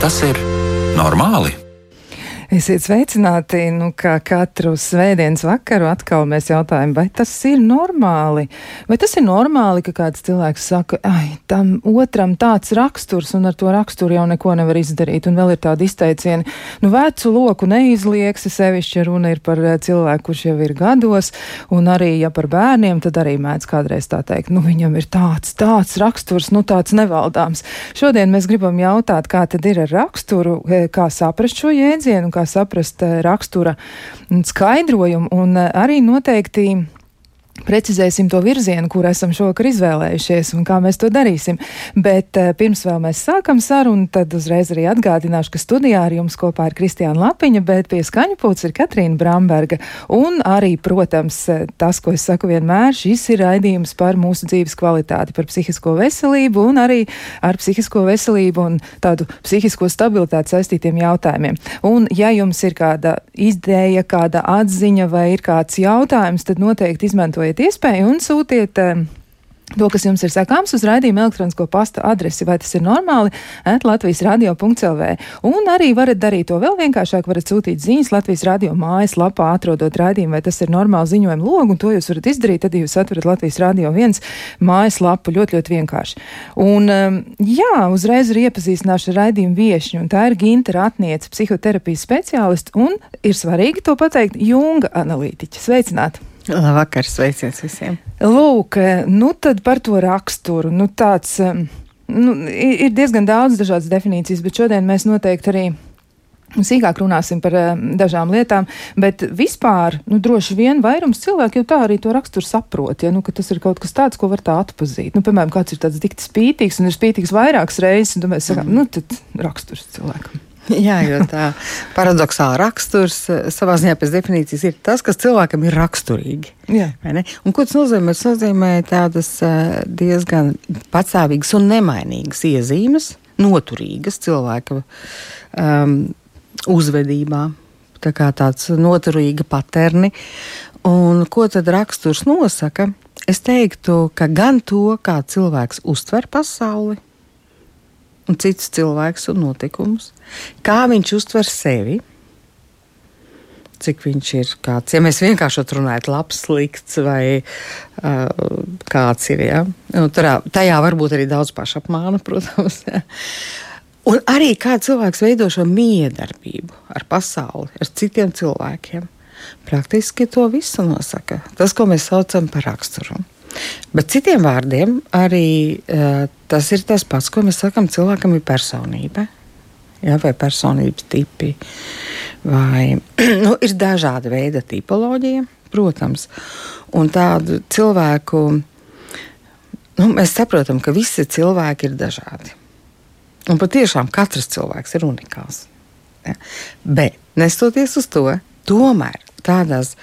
Tas ir normāli? Esiet sveicināti, nu, kā katru svētdienas vakaru atkal mēs jautājam, vai tas ir normāli? Vai tas ir normāli, ka kāds cilvēks saka, ai, tam otram tāds raksturs, un ar to raksturu jau neko nevar izdarīt, un vēl ir tādi izteicieni, nu, vecu loku neizlieks, sevišķi, ja runa ir par eh, cilvēku, kurš jau ir gados, un arī, ja par bērniem, tad arī mēdz kādreiz tā teikt, nu, viņam ir tāds, tāds raksturs, nu, tāds nevaldāms. Šodien mēs gribam jautāt, kā tad ir ar raksturu, eh, kā saprast šo jēdzienu, kā saprast rakstura skaidrojumu un eh, arī noteikti Precizēsim to virzienu, kur esam šovakar izvēlējušies un kā mēs to darīsim. Bet uh, pirms vēl mēs sākam sarunu, tad uzreiz arī atgādināšu, ka studijā ar jums kopā ir Kristiāna Lapiņa, bet pie skaņu pūts ir Katrīna Bramberga. Un arī, protams, tas, ko es saku vienmēr, šis ir raidījums par mūsu dzīves kvalitāti, par psihisko veselību un arī ar psihisko veselību un tādu psihisko stabilitāti saistītiem jautājumiem. Un, ja jums ir kāda ideja, kāda atziņa vai ir kāds jautājums, tad noteikti izmantojiet izmantojiet iespēju un sūtiet uh, To, kas jums ir sakāms uz raidījuma elektronisko pasta adresi, vai tas ir normāli, at Latvijas radio.clv. Un arī varat darīt to vēl vienkāršāk, varat sūtīt ziņas Latvijas radio mājaslapā, atrodot raidījumu, vai tas ir normāli ziņojumu logu, un to jūs varat izdarīt, tad jūs atverat Latvijas radio viens mājaslapu ļoti, ļoti vienkārši. Un, um, jā, uzreiz arī iepazīstināšu ar raidījumu viešņu, un tā ir Ginta Ratniece, psihoterapijas speciālists, un ir svarīgi to pateikt, Junga analītiķa. Sveicināti! Labvakar, sveiciens visiem! Lūk, nu tad par to raksturu. Nu, tāds, nu, ir diezgan daudz dažādas definīcijas, bet šodien mēs noteikti arī. Sīkāk runāsim par uh, dažām lietām, bet vispār, nu, droši vien vairums cilvēku jau tā arī to raksturu saprot, ja, nu, ka tas ir kaut kas tāds, ko var tā atpazīt. Nu, piemēram, kāds ir tāds dikti spītīgs un ir spītīgs vairākas reizes, un mēs sakām, nu, tad raksturs cilvēkam. Jā, jo tā paradoxāla raksturs eh, savā ziņā pēc definīcijas ir tas, kas cilvēkam ir raksturīgi. Un, ko tas nozīmē? Tas nozīmē tādas eh, diezgan patstāvīgas un nemainīgas iezīmes, noturīgas cilvēka um, uzvedībā. Tā kā tāds noturīga paterni. Un ko tad raksturs nosaka? Es teiktu, ka gan to, kā cilvēks uztver pasauli, un citus cilvēkus un notikumus, kā viņš uztver sevi. Cik viņš ir kāds, ja mēs vienkārši runājam, labs, slikts vai uh, kāds ir. Ja? Nu, turā, tajā var būt arī daudz pašapmāna, protams. Ja? Un arī kā cilvēks veido šo miedarbību ar pasauli, ar citiem cilvēkiem. Praktiski to visu nosaka tas, ko mēs saucam par raksturu. Bet citiem vārdiem arī uh, tas ir tas pats, ko mēs sakām, cilvēkam ir personība. Ja, vai personības tipi, vai nu, ir dažāda veida tipoloģija, protams. Un tādu cilvēku nu, mēs saprotam, ka visi cilvēki ir dažādi. Un patiešām katrs cilvēks ir unikāls. Ja. Bet, nestoties uz to, tomēr tādās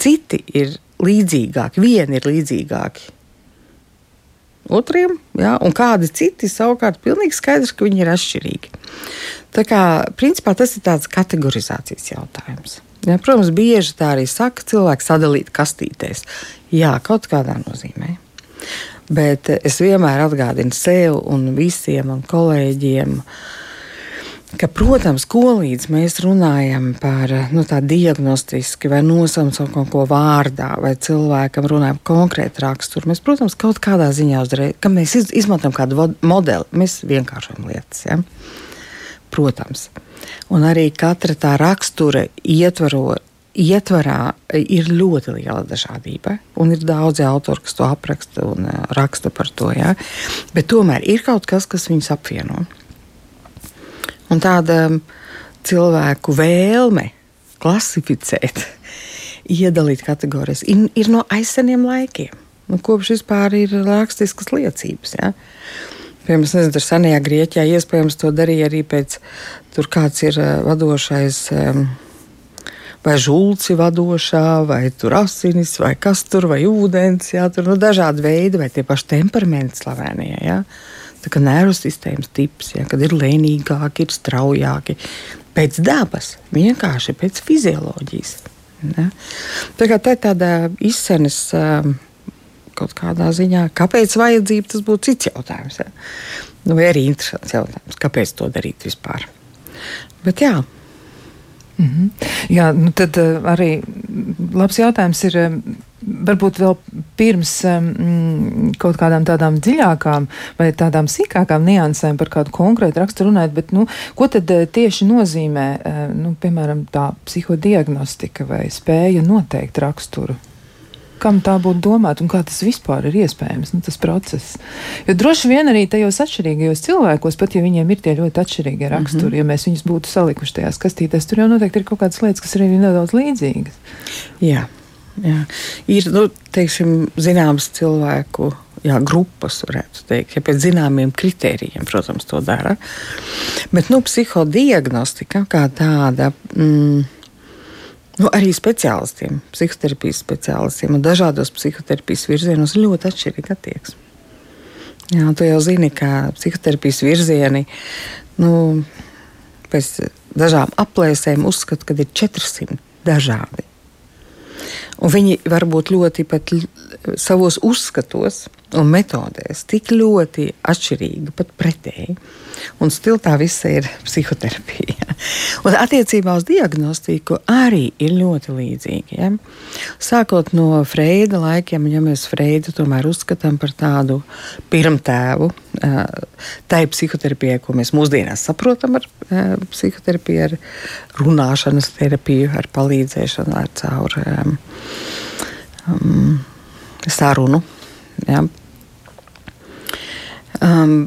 citi ir līdzīgāki, vieni ir līdzīgāki otriem, ja, un kādi citi savukārt pilnīgi skaidrs, ka viņi ir atšķirīgi. Tā kā principā tas ir tāds kategorizācijas jautājums. Ja, protams, bieži tā arī saka, cilvēks sadalīt kastītēs. Jā, kaut kādā nozīmē. Bet es vienmēr atgādinu sev un visiem un kolēģiem, uh, ka, protams, ko līdz mēs runājam par nu, tādu diagnostiski vai nosaucam kaut ko vārdā, vai cilvēkam runājam konkrēti raksturu, mēs, protams, kaut kādā ziņā uzreiz, kad mēs izmantojam kādu modeli, mēs vienkāršojam lietas. Ja? Protams. Un arī katra tā rakstura ietvaro, ietvarā ir ļoti liela dažādība. Un ir daudzi autori, kas to apraksta un raksta par to. Ja? Bet tomēr ir kaut kas, kas viņus apvieno. Un tāda cilvēku vēlme klasificēt, iedalīt kategorijas, ir, no aizseniem laikiem. Nu, kopš vispār ir rakstiskas liecības. Ja? Piemēram, nezinu, tur senajā Grieķijā iespējams to darīja arī pēc tam, kāds ir eh, vadošais. Vai žulci vadošā, vai tur asinis, vai kas tur, vai ūdens, jā, tur nu, dažādi veidi, vai tie paši temperamenti slavēnie. Jā. Ja? nervu sistēmas tips, ja, kad ir lēnīgāki, ir straujāki. Pēc dabas, vienkārši pēc fizioloģijas. Ja. Tā, tā ir tāda izsmeļas um, kaut kādā ziņā. Kāpēc vajadzība tas būtu cits jautājums. Ja? Nu, vai arī interesants jautājums, kāpēc to darīt vispār. Bet jā. Mm -hmm. Jā, nu tad uh, arī labs jautājums ir. Uh, varbūt vēl pirms um, kaut kādām tādām dziļākām vai tādām sīkākām niansēm par kādu konkrētu raksturu runājot, bet nu, ko tad tieši nozīmē, nu, piemēram, tā psihodiagnostika vai spēja noteikt raksturu? Kam tā būtu domāta un kā tas vispār ir iespējams, nu, tas process. Jo droši vien arī tajos atšķirīgajos cilvēkos, pat ja viņiem ir tie ļoti atšķirīgie raksturi, mm -hmm. ja mēs viņus būtu salikuši tajās kastītēs, tur jau noteikti ir kaut kādas lietas, kas ir arī nedaudz līdzīgas. Jā. Jā. Ir nu, teiksim, zināms cilvēku jā, grupas, varētu teikt, ja pēc zināmiem kritērijiem, protams, to dara. Bet nu, psihodiagnostika kā tāda. Mm, Nu, arī speciālistiem, psihoterapijas speciālistiem un dažādos psihoterapijas virzienos ir ļoti atšķirīga attieksme. Jā, tu jau zini, ka psihoterapijas virzieni nu, pēc dažām aplēsēm uzskata, ka ir 400 dažādi Un viņi var būt ļoti pat savos uzskatos un metodēs tik ļoti atšķirīgi, pat pretēji. Un stila tā visa ir psihoterapija. Un attiecībā uz diagnostiku arī ir ļoti līdzīgi. Ja? Sākot no Freida laikiem, ja mēs Freidu tomēr uzskatām par tādu pirmtēvu, tai psihoterapijai, ko mēs mūsdienās saprotam ar psihoterapiju, ar runāšanas terapiju, ar palīdzēšanu, ar caur um, sarunu. Ja? Um,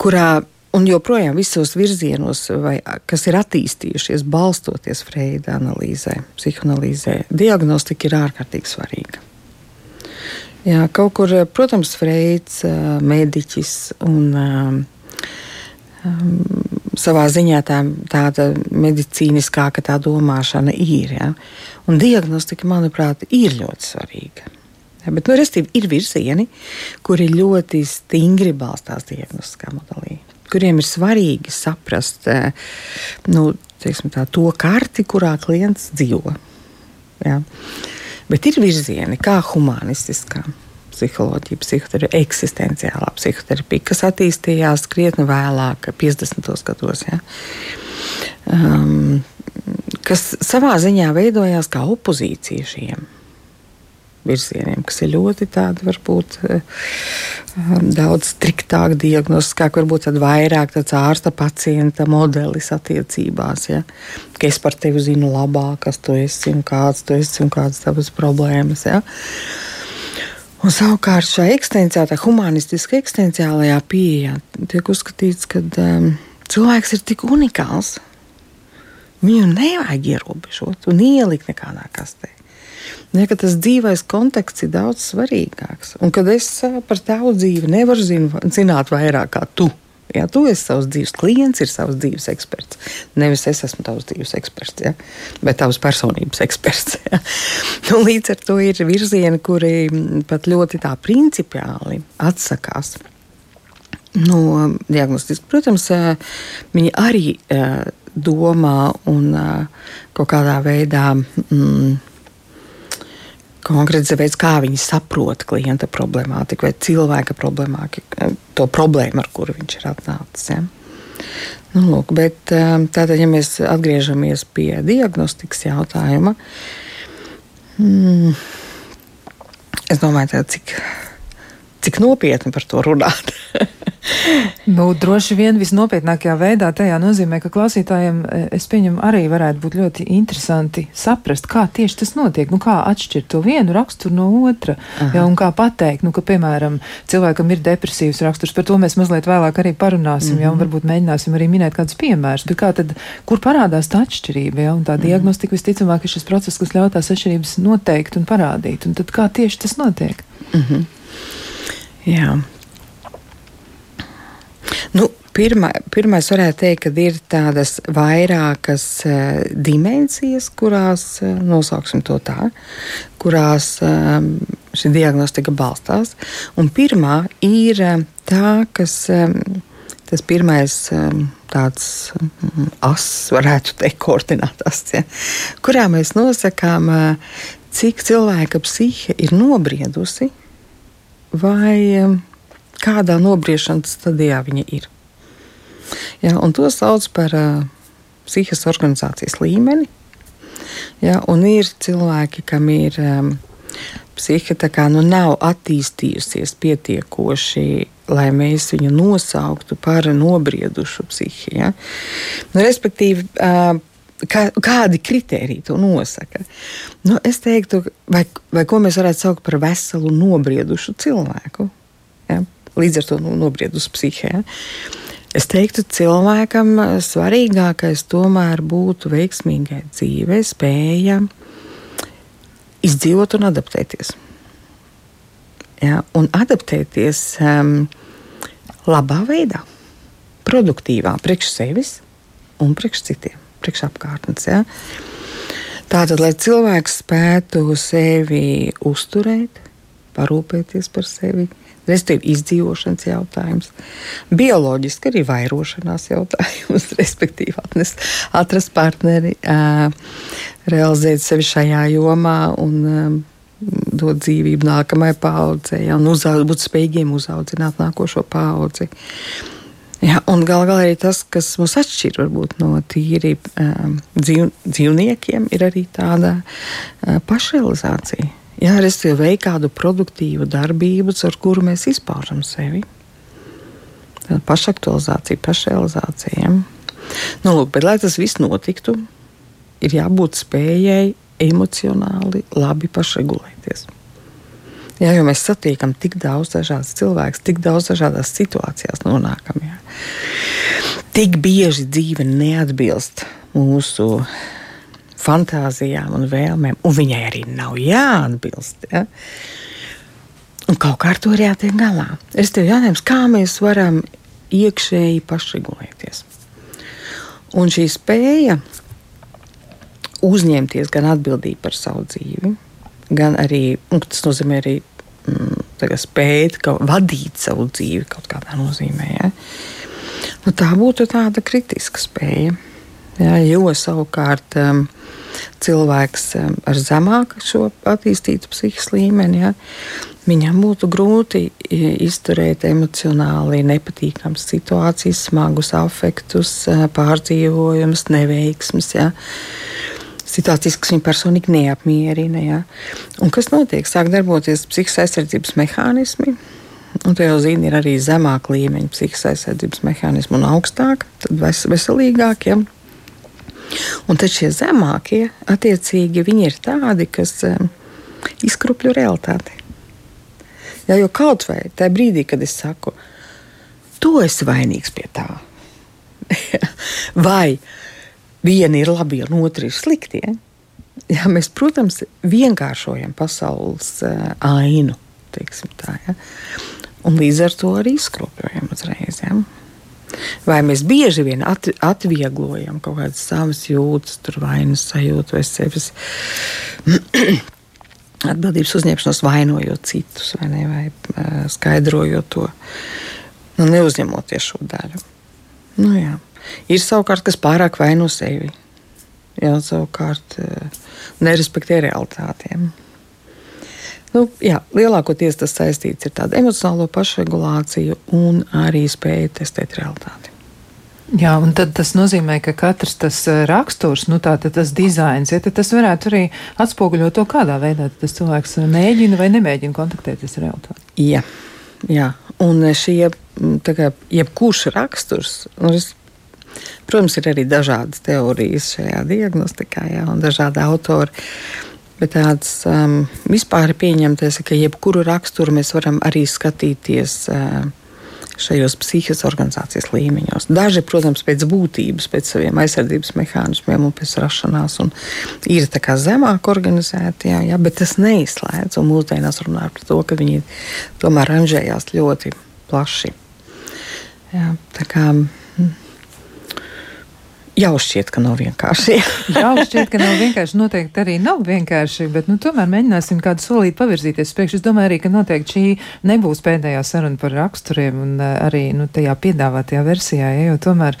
kurā un joprojām visos virzienos, vai, kas ir attīstījušies, balstoties Freida analīzē, psihoanalīzē, diagnostika ir ārkārtīgi svarīga. Jā, kaut kur, protams, Freids, mediķis un um, savā ziņā tā, tāda medicīniskāka tā domāšana ir. Ja? Un diagnostika, manuprāt, ir ļoti svarīga. Ja, bet, nu, restīvi, ir virzieni, kuri ļoti stingri balstās diagnostiskā modelī, kuriem ir svarīgi saprast nu, teiksim, tā, to karti, kurā klients dzīvo. Ja. Bet ir virzieni, kā humanistiskā psiholoģija, psihoterapija, eksistenciālā psihoterapija, kas attīstījās krietni vēlāk, 50. gados. Ja. Um, kas savā ziņā veidojās kā opozīcija šiem virzieniem, kas ir ļoti tādi, varbūt um, daudz striktāk diagnostiskāk, varbūt tad vairāk tāds ārsta pacienta modelis attiecībās. Ja? Ka es par tevi zinu labāk, kas tu esi un kāds tu esi un kādas tavas problēmas. Ja? Un savukārt šajā ekstenciālajā, humanistiskā ekstenciālajā pieejā tiek uzskatīts, ka um, cilvēks ir tik unikāls, Viņu nevajag ierobežot un ielikt nekādā kastē. Ja, tas dzīvais konteksts ir daudz svarīgāks. Un kad es par tavu dzīvi nevaru zināt vairāk kā tu. Ja, tu esi savs dzīves klients, ir savs dzīves eksperts. Nevis es esmu tavs dzīves eksperts, ja, bet tavs personības eksperts. Ja. Nu, līdz ar to ir virzieni, kuri pat ļoti tā principiāli atsakās no diagnostikas. Protams, viņi arī domā un kaut kādā veidā. Mm, Konkrēts veids, kā viņi saprot klienta problemātiku vai cilvēka problemātiku, to problēmu, ar kuru viņš ir atnācis. Ja? Nu, lūk, bet, tātad, ja mēs atgriežamies pie diagnostikas jautājuma, mm, es domāju, tā, cik, cik nopietni par to runāt. nu, droši vien visnopietnākajā veidā tajā nozīmē, ka klausītājiem, e, es pieņemu, arī varētu būt ļoti interesanti saprast, kā tieši tas notiek, nu, kā atšķirt to vienu raksturu no otra, Aha. ja, un kā pateikt, nu, ka, piemēram, cilvēkam ir depresīvs raksturs, par to mēs mazliet vēlāk arī parunāsim, mm -hmm. ja, un mhm. varbūt mēģināsim arī minēt kādus piemērus, bet kā tad, kur parādās tā atšķirība, ja, un tā mm -hmm. diagnostika visticamāk ir šis process, kas ļauj tās atšķirības noteikt un parādīt, un tad kā tieši tas notiek? Mm -hmm. Jā. Nu, pirmā, pirmais varētu teikt, ka ir tādas vairākas uh, dimensijas, kurās, uh, nosauksim to tā, kurās um, šī diagnostika balstās. Un pirmā ir um, tā, kas. Um, Tas pirmais um, tāds um, as, varētu teikt, koordinātās, ja, kurā mēs nosakām, uh, cik cilvēka psihe ir nobriedusi vai kādā nobriešanas stadijā viņa ir. Ja, to sauc par uh, psihiskās organizācijas līmeni. Ja, ir cilvēki, kam ir um, psihiska, kā nu nav attīstījusies pietiekoši, lai mēs viņu nosauktu par nobriedušu psihi. Ja. Nu, respektīvi, uh, kā, kādi kriteriji to nosaka? Nu, es teiktu, vai, vai ko mēs varētu saukt par veselu, nobriedušu cilvēku. Ja? Līdz ar to nu, nobriedusi psihē. Ja? Es teiktu, cilvēkam svarīgākais tomēr būtu veiksmīgai dzīvei, spēja izdzīvot un adaptēties. Ja? Un adaptēties um, labā veidā, produktīvā, priekš sevis un priekš citiem, priekš apkārtnes. Ja? Tātad, lai cilvēks spētu sevi uzturēt, parūpēties par sevi, respektīvi izdzīvošanas jautājums, bioloģiski arī vairošanās jautājums, respektīvi atnest, atrast partneri, uh, realizēt sevi šajā jomā un um, dot dzīvību nākamajai paudzei, ja, un uzaud, būt spējīgiem uzaudzināt nākošo paudzi. Ja, un galu galā arī tas, kas mūs atšķir varbūt, no tīri um, dzīv, dzīvniekiem, ir arī tāda uh, pašrealizācija Jā, respektīvi, veikt kādu produktīvu darbību, ar kuru mēs izpaužam sevi. Tāda pašaktualizācija, pašrealizācija. Ja? Nu, lūk, bet, lai tas viss notiktu, ir jābūt spējai emocionāli labi pašregulēties. Jā, jo mēs satiekam tik daudz dažādas cilvēkus, tik daudz dažādās situācijās nonākam. Jā. Tik bieži dzīve neatbilst mūsu fantāzijām un vēlmēm, un viņai arī nav jāatbilst. Ja? Un kaut kā ar to ir jātiek galā. Es tev jautājums, kā mēs varam iekšēji pašregulēties. Un šī spēja uzņemties gan atbildību par savu dzīvi, gan arī, tas nozīmē arī mm, spēt vadīt savu dzīvi kaut kādā nozīmē. Ja? Nu, tā būtu tāda kritiska spēja. Ja, jo savukārt um, cilvēks um, ar zemāku šo attīstītu psihiskā līmeni, ja, viņam būtu grūti izturēt emocionāli nepatīkamas situācijas, smagus afektus, uh, pārdzīvojumus, neveiksmes. Ja. Situācijas, kas viņu personīgi neapmierina. Ja. Un kas notiek? Sāk darboties psihiskās aizsardzības mehānismi, Un te jau zini, ir arī zemāka līmeņa psihiskās aizsardzības mehānismi un augstāk, tad veselīgāk. Ja? Un tad šie zemākie, attiecīgi, viņi ir tādi, kas um, izkrupļo realitāti. Jā, jo kaut vai tajā brīdī, kad es saku, tu esi vainīgs pie tā, vai viena ir labi, un otra ir slikti. Ja? Jā, mēs, protams, vienkāršojam pasaules uh, ainu, tā, ja? un līdz ar to arī izkropļojam uzreiz. Ja? Vai mēs bieži vien at, atvieglojam kaut kādas savas jūtas, vainas sajūtu vai sevis atbildības uzņemšanos, vainojot citus vai, ne, vai uh, skaidrojot to, nu, neuzņemoties šo daļu. Nu, jā. Ir savukārt, kas pārāk vaino sevi. Jā, savukārt uh, nerespektē realitātiem. Nu, jā, lielākoties tas saistīts ar emocionālo pašregulāciju un arī spēju testēt realitāti. Jā, un tas nozīmē, ka katrs tas eh, raksturs, nu tā, tas dizains, ja, tas varētu arī atspoguļot to, kādā veidā tas cilvēks mēģina vai nemēģina kontaktēties ar realitāti. Jā, jā. un šie, kā, jebkurš raksturs, nu, es, protams, ir arī dažādas teorijas šajā diagnostikā, jā, un dažādi autori. Bet tāds um, vispār ir pieņemtais, ka jebkuru raksturu mēs varam arī skatīties. Uh, šajos psihiskās organizācijas līmeņos. Daži, protams, pēc būtības, pēc saviem aizsardzības mehānismiem un pēc rašanās un ir zemāk organizēti, jā, jā, bet tas neizslēdz. Un mūsdienās runā par to, ka viņi tomēr ranžējās ļoti plaši. Jā, tā kā, Jau šķiet, ka nav vienkārši. Jau šķiet, ka nav vienkārši. Noteikti arī nav vienkārši, bet nu, tomēr mēģināsim kādu solīti pavirzīties priekš. Es domāju arī, ka noteikti šī nebūs pēdējā saruna par raksturiem un uh, arī nu, tajā piedāvātajā versijā, ja, jo tomēr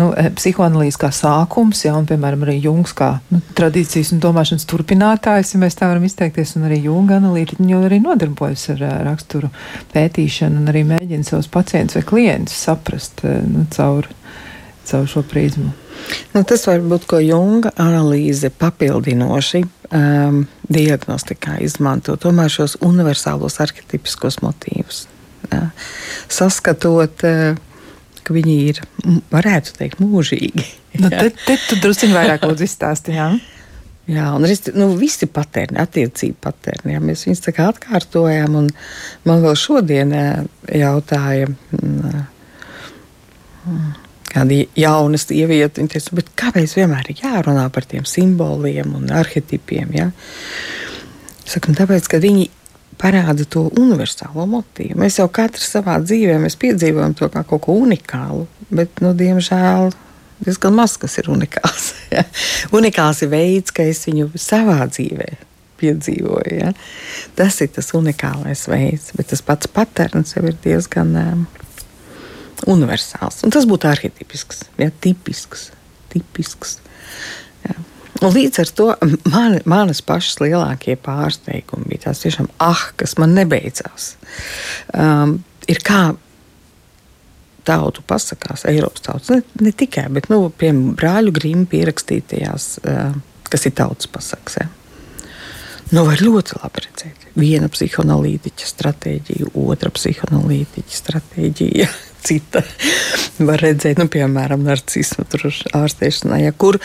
nu, eh, psihoanalīze kā sākums, ja, un piemēram arī Jungs kā nu, tradīcijas un domāšanas turpinātājs, ja mēs tā varam izteikties, un arī Junga analītiķi arī nodarbojas ar uh, raksturu pētīšanu un arī mēģina savus pacientus vai klientus saprast nu, caur, caur šo prizmu. Nu, tas var būt ko Junga analīze papildinoši um, diagnostikā izmanto tomēr šos universālos arhetipiskos motīvus. Jā. Saskatot, uh, ka viņi ir, varētu teikt, mūžīgi. Nu, te, te tu druskuļi vairāk izstāstījām. Jā, un es, nu, visi paterni, attiecību paterni, jā, mēs viņus tā kā atkārtojam, un man vēl šodien jautāja, mm, kāda jauna sieviete. Viņa teica, kāpēc vienmēr ir jārunā par tiem simboliem un arhetipiem? Ja? Saku, tāpēc, ka viņi parāda to universālo motīvu. Mēs jau katrs savā dzīvē piedzīvojam to kā kaut ko unikālu, bet, nu, diemžēl, diezgan maz kas ir unikāls. Ja? Unikāls ir veids, kā es viņu savā dzīvē piedzīvoju. Ja? Tas ir tas unikālais veids, bet tas pats patērns jau ir diezgan. Um, universāls. Un tas būtu arhitipisks, ja, tipisks. tipisks ja. Un līdz ar to man, manas pašas lielākie pārsteigumi bija tās tiešām, ah, kas man nebeidzās. Um, ir kā tautu pasakās, Eiropas tautas, ne, ne tikai, bet, nu, piemēram, brāļu grīmu pierakstītajās, uh, kas ir tautas pasakas. Ja. Nu, var ļoti labi redzēt. Viena psihoanalītiķa stratēģija, otra psihoanalītiķa stratēģija. cita. Var redzēt, nu, piemēram, narcismu ārstēšanā, ja, kur,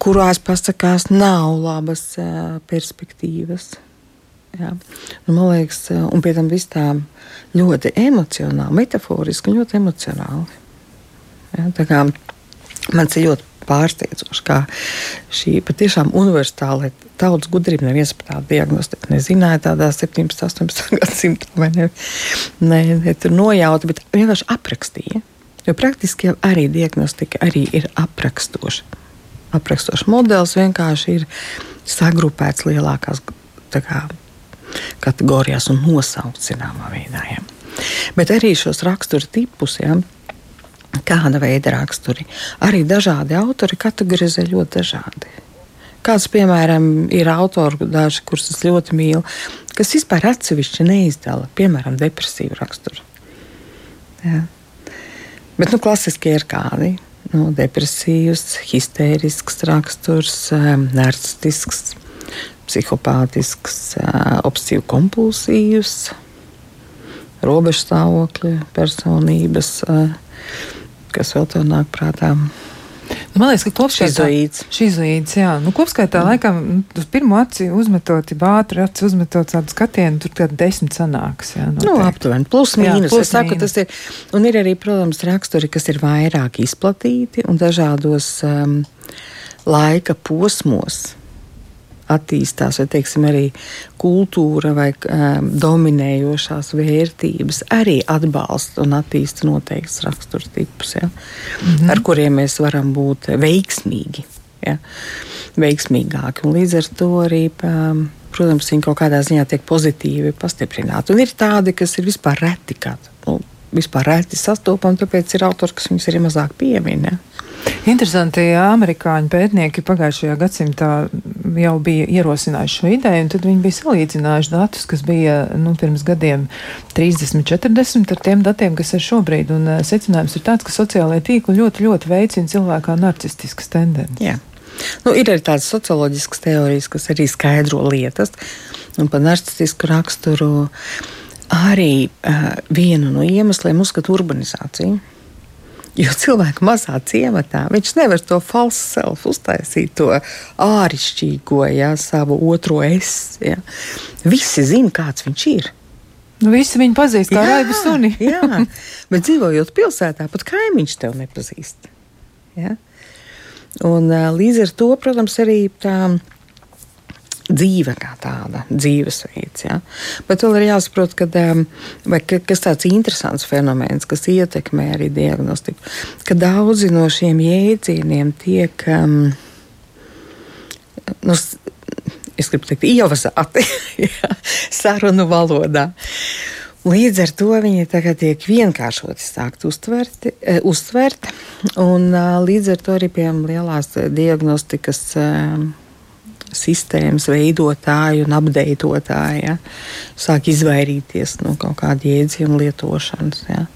kurās pasakās nav labas perspektīvas. Jā. Nu, man liekas, un pie tam viss tā ļoti emocionāli, metaforiski ļoti emocionāli. Jā, tā kā man tas ļoti pārsteidzoši, kā šī patiešām universāla tautas gudrība neviens par tādu diagnostiku nezināja tādā 17, 18 gadsimtā, vai ne, ne, ne tur nojauta, bet vienkārši aprakstīja. Jo praktiski jau arī diagnostika arī ir aprakstoša. Aprakstošs modelis vienkārši ir sagrupēts lielākās kā, kategorijās un nosaukts zināmā veidā. Ja. Bet arī šos rakstura tipus. Ja, kāda veida raksturi. Arī dažādi autori kategorizē ļoti dažādi. Kāds, piemēram, ir autori, daži, kurus es ļoti mīlu, kas vispār atsevišķi neizdala, piemēram, depresīvu raksturu. Jā. Bet nu, klasiskie ir kādi? Nu, depresīvs, histērisks raksturs, narcistisks, psihopātisks, obsesīvs, kompulsīvs, robežu stāvokļa personības Kas vēl tev nāk prātā? Nu, man liekas, ka kopskaitā šizoīds, jā, nu, kopskaitā mm. laikam nu, uz pirmo aci uzmetot, bātri aci uzmetot tādu skatienu, tur tāda desmit sanāks. Jā, noteikti. nu, aptuveni, plus mīnus. Jā, plus es saku, mīnus. tas ir, un ir arī, protams, raksturi, kas ir vairāk izplatīti un dažādos um, laika posmos attīstās, vai teiksim, arī kultūra vai um, dominējošās vērtības arī atbalsta un attīsta noteikts raksturtipus, ja, mm -hmm. ar kuriem mēs varam būt veiksmīgi. Ja, veiksmīgāki. Un līdz ar to arī, um, protams, viņi kaut kādā ziņā tiek pozitīvi pastiprināti. Un ir tādi, kas ir vispār reti, kā, nu, vispār reti sastopami, tāpēc ir autori, kas viņus arī mazāk piemina. Interesanti, ja amerikāņu pētnieki pagājušajā gadsimtā jau bija ierosinājuši šo ideju, un tad viņi bija salīdzinājuši datus, kas bija nu, pirms gadiem 30, 40 ar tiem datiem, kas ir šobrīd. Un uh, secinājums ir tāds, ka sociālajie tīkli ļoti, ļoti veicina cilvēkā narcistiskas tendences. Jā. Nu, ir arī tādas socioloģiskas teorijas, kas arī skaidro lietas. Un par narcistisku raksturu arī uh, vienu no iemesliem uzskata urbanizāciju. Jo cilvēku mazā ciematā viņš nevar to falsu self uztaisīt, to āršķirīgo, ja, savu otro es. Ja. Visi zina, kāds viņš ir. Nu, visi viņu pazīst kā raibu suni. jā, bet dzīvojot pilsētā, pat kaimiņš tev nepazīst. Ja? Un, līdz ar to, protams, arī tā dzīve kā tāda, dzīvesveids. Ja? Bet vēl ir jāsaprot, ka, vai, kas tāds interesants fenomens, kas ietekmē arī diagnostiku, ka daudzi no šiem jēdzieniem tiek. Um, nu, es gribu teikt, ievazāti ja, sarunu valodā. Līdz ar to viņi tiek vienkāršoti sākt uztverti, e, uztvert, un līdz ar to arī pie lielās diagnostikas e, sistēmas veidotāji un apdeitotāji ja, sāk izvairīties no kaut kāda jēdziena lietošanas. Ja.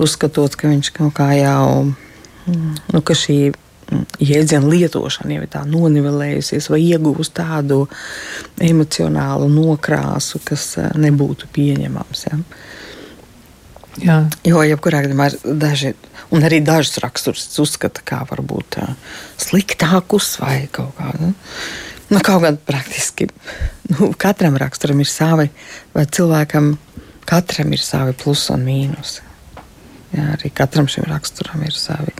Uzskatot, ka viņš kaut kā jau, nu, ka šī jēdziena lietošana jau ir tā nonivelējusies vai iegūst tādu emocionālu nokrāsu, kas eh, nebūtu pieņemams. Ja. Jā. Jo jebkurā gadījumā daži, un arī dažus raksturus uzskata kā varbūt sliktākus vai kaut kādu. Nu, kaut gan praktiski nu, katram raksturam ir savi, vai cilvēkam katram ir savi plusi un mīnusi. Jā, arī katram šim raksturam ir savi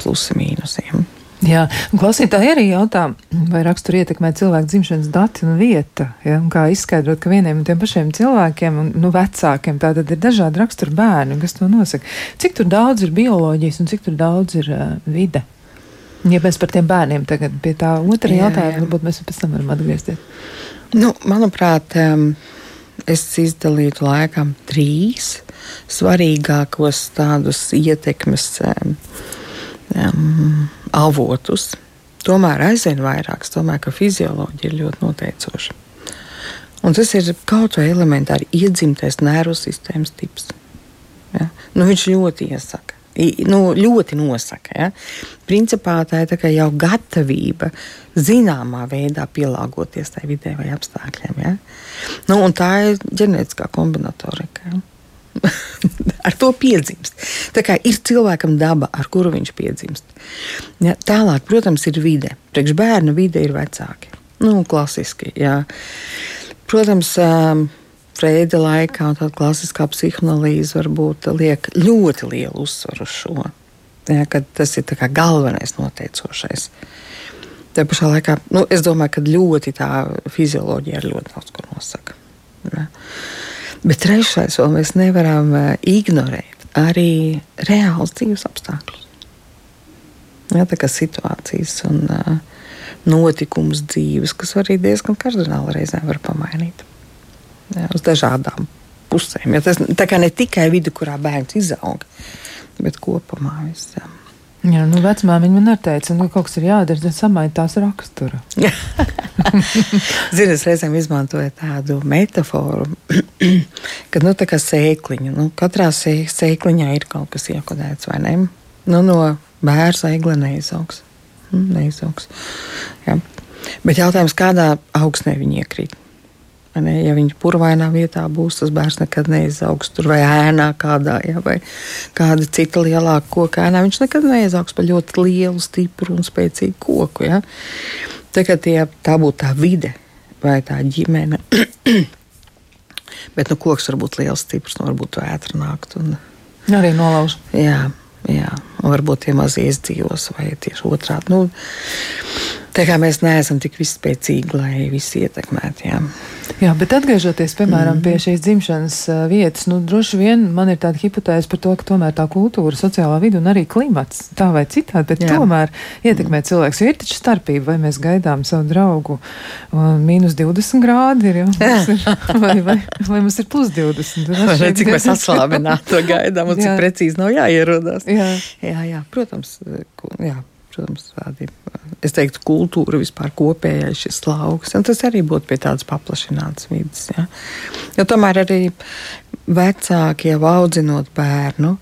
plusi mīnusiem. Jā, klausītāji arī jautā, vai raksturu ietekmē cilvēku dzimšanas dati un vieta. Ja, un kā izskaidrot, ka vieniem un tiem pašiem cilvēkiem, un nu, vecākiem, tātad ir dažādi raksturu bērni, kas to nosaka. Cik tur daudz ir bioloģijas un cik tur daudz ir uh, vide? Ja mēs par tiem bērniem tagad pie tā otra jautājuma, varbūt mēs pēc tam varam atgriezties. Nu, manuprāt, um, es izdalītu laikam trīs svarīgākos tādus ietekmes. Um, um, avotus. Tomēr aizvien vairāk, domāju, ka fizioloģija ir ļoti noteicoša. Un tas ir kaut vai elementāri iedzimtais nervu sistēmas tips. Ja? Nu, viņš ļoti iesaka. Nu, ļoti nosaka. Ja? Principā tā ir tā jau gatavība zināmā veidā pielāgoties tai vidē vai apstākļiem. Ja? Nu, tā ir ģenētiskā kombinatorika. Ja? ar to piedzimst. Tā kā ir cilvēkam daba, ar kuru viņš piedzimst. Ja, tālāk, protams, ir vide. Priekš bērna vide ir vecāki. Nu, klasiski. Jā. Protams, Freida laikā tāda klasiskā psihoanalīze varbūt liek ļoti lielu uzsvaru uz šo. Ja, tas ir galvenais noteicošais. Tā pašā laikā, nu, es domāju, ka ļoti tā fizioloģija ir ļoti daudz ko nosaka. Ja. Bet trešais, vēl mēs nevaram eh, ignorēt arī reāls dzīves apstākļus. Ja, tā kā situācijas un uh, notikumus dzīves, kas arī diezgan kardināli reizēm var pamainīt. Ja, uz dažādām pusēm. Ja, tas tā kā ne tikai vidi, kurā bērns izaug, bet kopumā visam. Jā, nu, vecmāmiņa man arī teica, ka nu, kaut kas ir jādara, tad samaita tās rakstura. Zini, es reizēm izmantoju tādu metaforu, ka nu, tā kā sēkliņa, nu, katrā sēkliņā ir kaut kas iekodēts, vai ne? Nu, no bērna egla neizaugs. Hm, neizaugs. Ja. Bet jautājums, kādā augstnē viņi iekrīt? Ne, ja viņš purvainā vietā būs, tas bērns nekad neizaugs tur vai ēnā kādā, ja, vai kāda cita lielāka koka ēnā. Viņš nekad neizaugs par ļoti lielu, stipru un spēcīgu koku. Ja. Tā, tie, tā būtu tā vide vai tā ģimene. Bet nu, koks var būt liels, stiprs, un varbūt to ētri nākt. Un... Arī nolauž. Jā, jā. Varbūt tie mazie izdzīvos vai tieši otrādi. Nu, Tā kā mēs neesam tik spēcīgi, lai visi ietekmētu. Jā. jā, bet atgriežoties piemēram mm. pie šīs dzimšanas vietas, nu, droši vien man ir tāda hipotēze par to, ka tomēr tā kultūra, sociālā vide un arī klimats tā vai citādi, bet jā. tomēr ietekmē cilvēks. Jo ir taču starpība, vai mēs gaidām savu draugu mīnus 20 grādi, ir, jā, ir, vai, vai, vai mums ir plus 20. Vai cik mēs atslābināti to gaidām un cik precīzi nav jāierodās. Jā, jā, jā protams. Jā protams, tādi, es teiktu, kultūra vispār kopējais šis lauks. Tas arī būtu pie tādas paplašinātas vidas. Ja? Jo tomēr arī vecāki jau audzinot bērnu.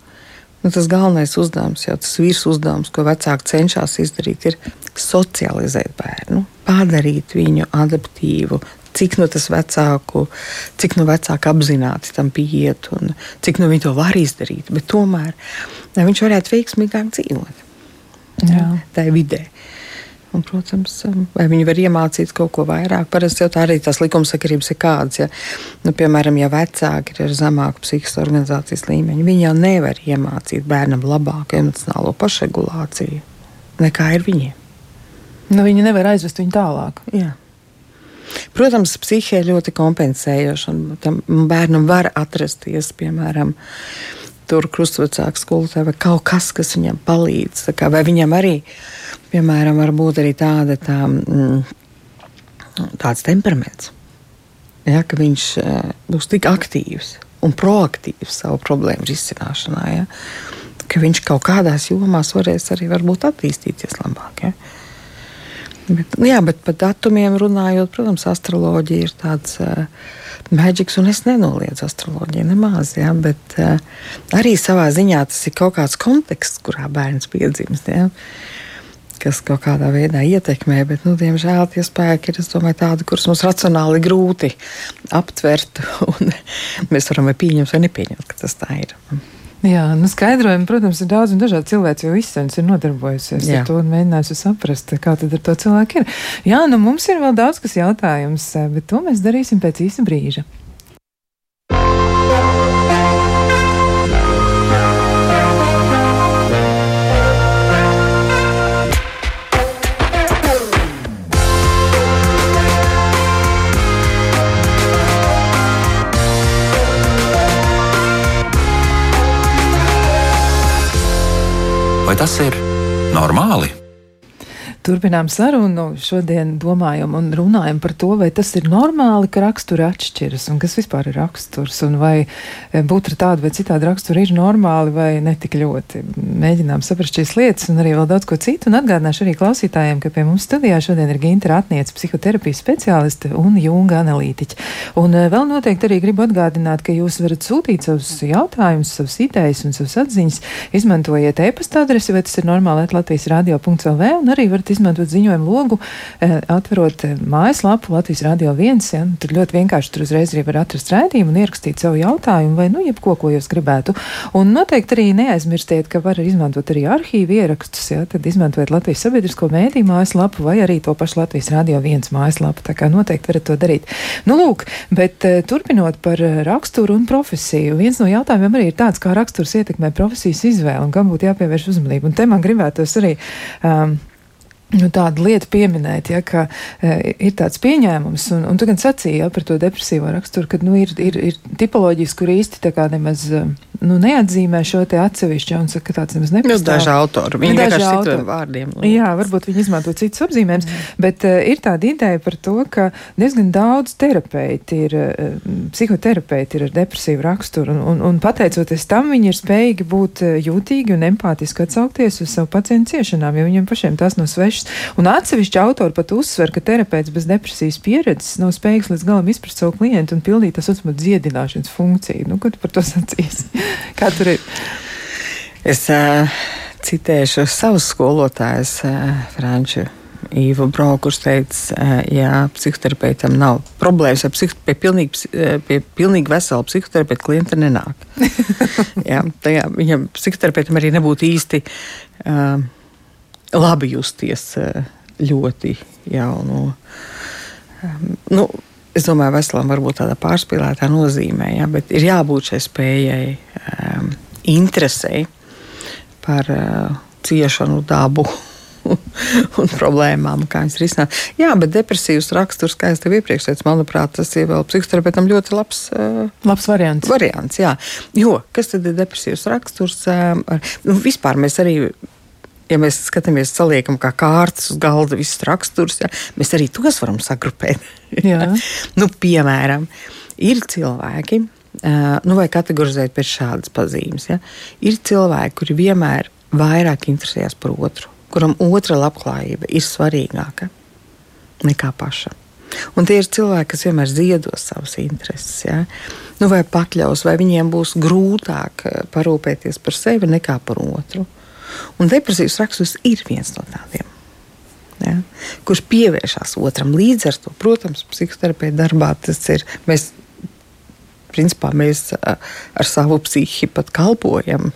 Nu, tas galvenais uzdevums, jau tas virs uzdevums, ko vecāki cenšas izdarīt, ir socializēt bērnu, padarīt viņu adaptīvu, cik no tas vecāku, cik no vecāka apzināti tam pieiet un cik no viņi to var izdarīt. Bet tomēr lai viņš varētu veiksmīgāk dzīvot tajā vidē. Un, protams, um, vai viņi var iemācīt kaut ko vairāk. Parasti jau tā arī tās likumsakarības ir kādas. Ja, nu, piemēram, ja vecāki ir ar zemāku psihiskās organizācijas līmeņu, viņi jau nevar iemācīt bērnam labāku emocionālo pašregulāciju nekā ir viņiem. Nu, viņi nevar aizvest viņu tālāk. Jā. Protams, psihē ļoti kompensējoša, un tam bērnam var atrasties, piemēram, tur krustvecāku skolotāja vai kaut kas, kas viņam palīdz. Kā, vai viņam arī, piemēram, var būt arī tāda, tā, mm, tāds temperaments, ja, ka viņš uh, būs tik aktīvs un proaktīvs savu problēmu risināšanā, ja, ka viņš kaut kādās jomās varēs arī attīstīties labāk. Ja. Bet, nu jā, bet par datumiem runājot, protams, astroloģija ir tāds uh, maģisks, un es nenoliedzu astroloģiju nemaz. Ja, bet uh, arī savā ziņā tas ir kaut kāds konteksts, kurā bērns piedzimst. Ja, kas kaut kādā veidā ietekmē, bet, nu, diemžēl, tie spēki ir domāju, tādi, kurus mums racionāli grūti aptvert. Mēs varam vai pieņemt vai nepieņemt, ka tas tā ir. Jā, nu skaidrojumi, protams, ir daudz un dažādi cilvēki, jo izsmeļs ir nodarbojusies Jā. ar to un mēģinājusi saprast, kā tad ar to cilvēku ir. Jā, nu mums ir vēl daudz kas jautājums, bet to mēs darīsim pēc īsa brīža. Tas ir normāli? Turpinām sarunu. Šodien domājam un runājam par to, vai tas ir normāli, ka raksturi atšķiras un kas vispār ir raksturs. Un vai eh, būt ar tādu vai citādu raksturu ir normāli vai netik ļoti. Mēģinām saprast šīs lietas un arī vēl daudz ko citu. Un atgādināšu arī klausītājiem, ka pie mums studijā šodien ir Ginta Ratniece, psihoterapijas speciāliste un Junga analītiķa. Un eh, vēl noteikti arī gribu atgādināt, ka jūs varat sūtīt savus jautājumus, savus idejas un savus atziņas, izmantojiet e-pasta adresi, vai tas ir normāli Latvijas radio.lv un arī varat izmantot ziņojumu logu, eh, atverot eh, mājaslapu Latvijas Rādio 1. Ja, tur ļoti vienkārši tur uzreiz arī var atrast rādījumu un ierakstīt savu jautājumu vai nu jebko, ko jūs gribētu. Un noteikti arī neaizmirstiet, ka var izmantot arī arhīvu ierakstus, ja, tad izmantojiet Latvijas sabiedrisko mēdīju mājaslapu vai arī to pašu Latvijas Rādio 1 mājaslapu. Tā kā noteikti varat to darīt. Nu, lūk, bet uh, turpinot par raksturu un profesiju, viens no jautājumiem arī ir tāds, kā raksturs ietekmē profesijas izvēli un kam būtu jāpievērš uzmanība. Un te man gribētos arī um, Nu, tāda lieta pieminēt, ja, ka e, ir tāds pieņēmums, un, un tu gan sacīji ja, par to depresīvo raksturu, ka nu, ir, ir, ir tipoloģijas, kur īsti tā kā nemaz nu, neatzīmē šo te atsevišķu, un saka, ka tāds nemaz nepastāv. Nu, daži autori, viņi daži vienkārši autori. vārdiem. Lūdzu. Jā, varbūt viņi izmanto citus apzīmējumus, mm. bet uh, ir tāda ideja par to, ka diezgan daudz terapeiti ir, uh, psihoterapeiti ir ar depresīvu raksturu, un, un, un pateicoties tam, viņi ir spējīgi būt jūtīgi un empātiski atsaukties uz savu pacientu ciešanām, jo viņiem pašiem tas nav svešs. Un atsevišķi autori pat uzsver, ka terapeits bez depresijas pieredzes nav spējīgs līdz galam izprast savu klientu un pildīt tā saucamo dziedināšanas funkciju. Nu, ko tu par to sacīsi? Kā tur ir? Es uh, citēšu savus skolotājus, uh, Franču. Īva Brauka, kurš teica, ja psihoterapeitam nav problēmas, vai psih, pie, pilnīgi, pie pilnīgi vesela psihoterapeita klienta nenāk. jā, tajā, viņam psihoterapeitam arī nebūtu īsti uh, labi justies eh, ļoti jaunu. Nu, es domāju, veselam varbūt tādā pārspīlētā nozīmē, ja, bet ir jābūt šai spējai, um, interesei par uh, ciešanu dabu. un problēmām, kā viņas risināt. Jā, bet depresīvs raksturs, kā tev iepriekš teicu, manuprāt, tas ir vēl psihoterapeitam ļoti labs, uh, labs variants. variants jā. Jo, kas tad ir depresīvs raksturs? Uh, nu, vispār mēs arī ja mēs skatāmies, saliekam kā kārtas uz galda visus raksturus, ja, mēs arī tos varam sagrupēt. nu, piemēram, ir cilvēki, nu, vai kategorizēt pēc šādas pazīmes. Ja, ir cilvēki, kuri vienmēr vairāk interesējas par otru, kuram otra labklājība ir svarīgāka nekā paša. Un tie ir cilvēki, kas vienmēr ziedos savas intereses. Ja? Nu, vai pakļaus, vai viņiem būs grūtāk parūpēties par sevi nekā par otru. Un depresīvs raksturs ir viens no tādiem. Ja, kurš pievēršas otram līdz ar to, protams, psihoterapeita darbā tas ir. Mēs, principā, mēs ar savu psihi pat kalpojam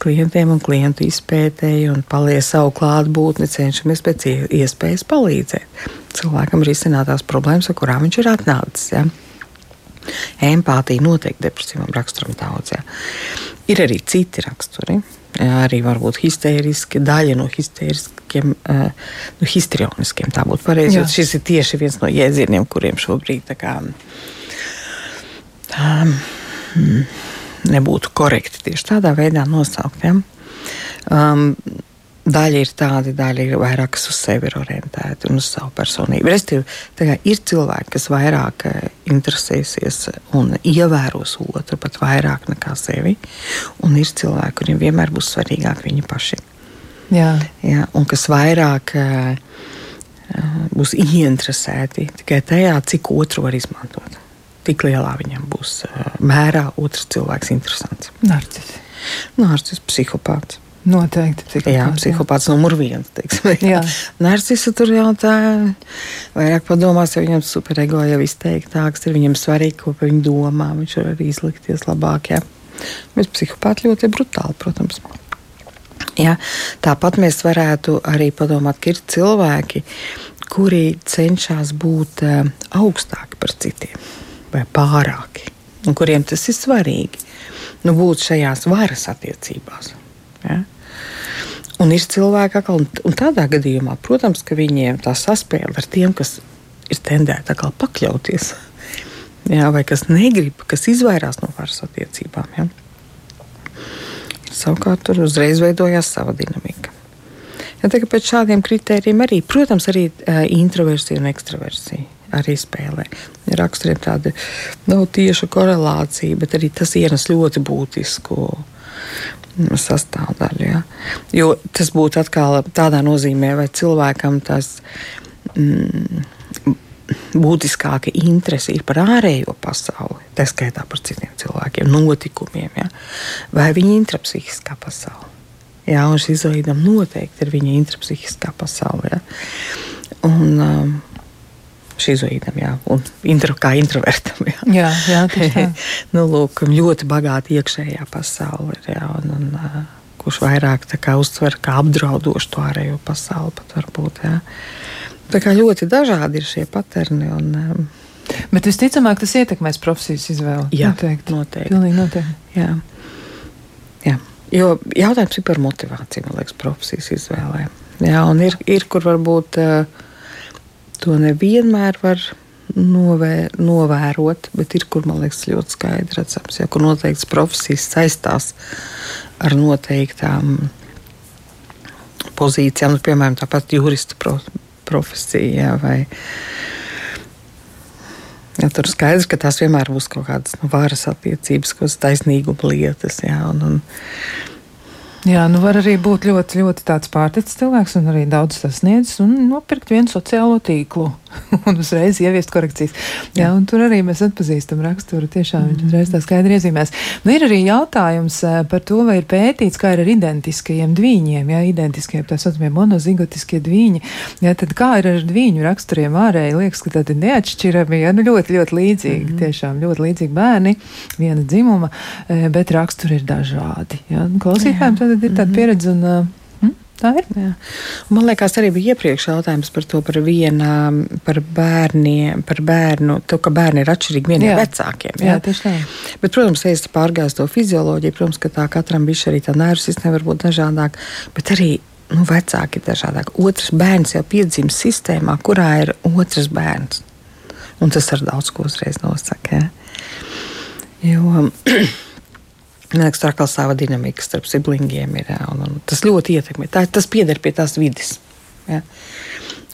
klientiem un klientu izpētēji un paliek savu klātbūtni, cenšamies pēc iespējas palīdzēt cilvēkam risināt tās problēmas, ar kurām viņš ir atnācis. Ja. Empātija noteikti depresīvam raksturam daudz. Ja. Ir arī citi raksturi arī varbūt histēriski, daļa no histēriskiem, nu, histrioniskiem. Tā būtu pareizi. Jā. Šis ir tieši viens no jēdzieniem, kuriem šobrīd tā kā, um, nebūtu korekti tieši tādā veidā nosaukt. Ja? Um, Daļa ir tāda, daļa ir vairāk uz sevi orientēta un uz savu personību. Restīvi, ir cilvēki, kas vairāk eh, interesēsies un ievēros otru pat vairāk nekā sevi, un ir cilvēki, kuriem vienmēr būs svarīgāk viņi paši. Jā. Ja, un kas vairāk uh, būs ieinteresēti tikai tajā, cik otru var izmantot. Tik lielā viņam būs mērā otrs cilvēks interesants. Narcis. Narcis, psihopāts. Noteikti. Psihopāts, jā, psihopāts jā. numur viens. Narcisa tur jau tā, vairāk padomās, ja viņam superego jau izteiktāks, ir viņam svarīgi, ko viņi domā. Viņš var arī izlikties labāk. Jā. Bet psihopāti ļoti brutāli, protams. Jā. Tāpat mēs varētu arī padomāt, ka ir cilvēki, kuri cenšas būt uh, augstāki par citiem vai pārāki, un kuriem tas ir svarīgi. Nu, būt šajās varas attiecībās. Ja? Un ir cilvēki, un, un tādā gadījumā, protams, ka viņiem tā saspēle ar tiem, kas ir tendēti pakļauties, ja? vai kas negrib, kas izvairās no varas attiecībām. Ja? Savukārt tur uzreiz veidojās sava dinamika. Ja, pēc šādiem kritērijiem arī, protams, arī introversija un ekstraversija arī spēlē. Raksturiem tāda nav tieša korelācija, bet arī tas ienes ļoti būtisku sastāvdaļu. Ja? Jo tas būtu atkal tādā nozīmē, vai cilvēkam tas mm, būtiskāka interese ir par ārējo pasauli, tā skaitā par citiem cilvēkiem, notikumiem, ja? vai viņa intrapsihiskā pasaule. Jā, un šis izolīdam noteikti ir viņa intrapsihiskā pasaule. Ja? Un, um, šizoīdam, jā, un intro, kā introvertam. Jā, jā, jā tieši tā. nu, lūk, ļoti bagāta iekšējā pasaule ir, jā, un, un, kurš vairāk kā, uztver kā apdraudošu to ārējo pasauli pat varbūt, jā. Tā kā ļoti dažādi ir šie paterni. Un, um, Bet visticamāk, tas ietekmēs profesijas izvēli. Jā, noteikti. noteikti. Pilnīgi noteikti. Jā. Jā. Jo jautājums ir par motivāciju, man liekas, profesijas izvēlē. Jā, un ir, ir kur varbūt uh, to nevienmēr var novēr, novērot, bet ir kur man liekas ļoti skaidrs redzams, ja kur noteikts profesijas saistās ar noteiktām pozīcijām, nu, piemēram, tāpat jurista pro, profesija. Vai, Ja, tur skaidrs, ka tās vienmēr būs kaut kādas nu, varas attiecības, kaut kādas taisnīguma lietas. Jā, un, un, Jā, nu var arī būt ļoti, ļoti tāds pārticis cilvēks un arī daudz sasniedzis un nopirkt vienu sociālo tīklu un uzreiz ieviest korekcijas. Jā, Jā un tur arī mēs atpazīstam raksturu. Tiešām viņš uzreiz tā skaidri iezīmēs. Nu, ir arī jautājums eh, par to, vai ir pētīts, kā ir ar identiskajiem dviņiem, ja identiskie, tā saucamie monozigotiskie dviņi. Ja, tad kā ir ar dviņu raksturiem ārēji? Liekas, ka tādi neatšķirami, ja, nu ļoti, ļoti līdzīgi, mm -hmm. tiešām ļoti līdzīgi bērni, viena dzimuma, eh, bet raksturi ir dažādi. Ja. Nu, klausītājiem tad ir tāda mhm. pieredze. Un, Tā ir. Jā. Man liekas, arī bija iepriekš jautājums par to, par, viena, par bērniem, par bērnu, to, ka bērni ir atšķirīgi vieniem vecākiem. Jā, jā tieši tā. Bet, protams, es pārgāju to fizioloģiju, protams, ka tā katram bija arī tā nervu sistēma var būt dažādāk, bet arī nu, vecāki ir dažādāk. Otrs bērns jau piedzimst sistēmā, kurā ir otrs bērns. Un tas ar daudz ko uzreiz nosaka. Ja? Jo, Man liekas, tā kā sava dinamika starp siblingiem ir. Jā, un, un tas ļoti ietekmē. Tā, tas pieder pie tās vidas. Jā.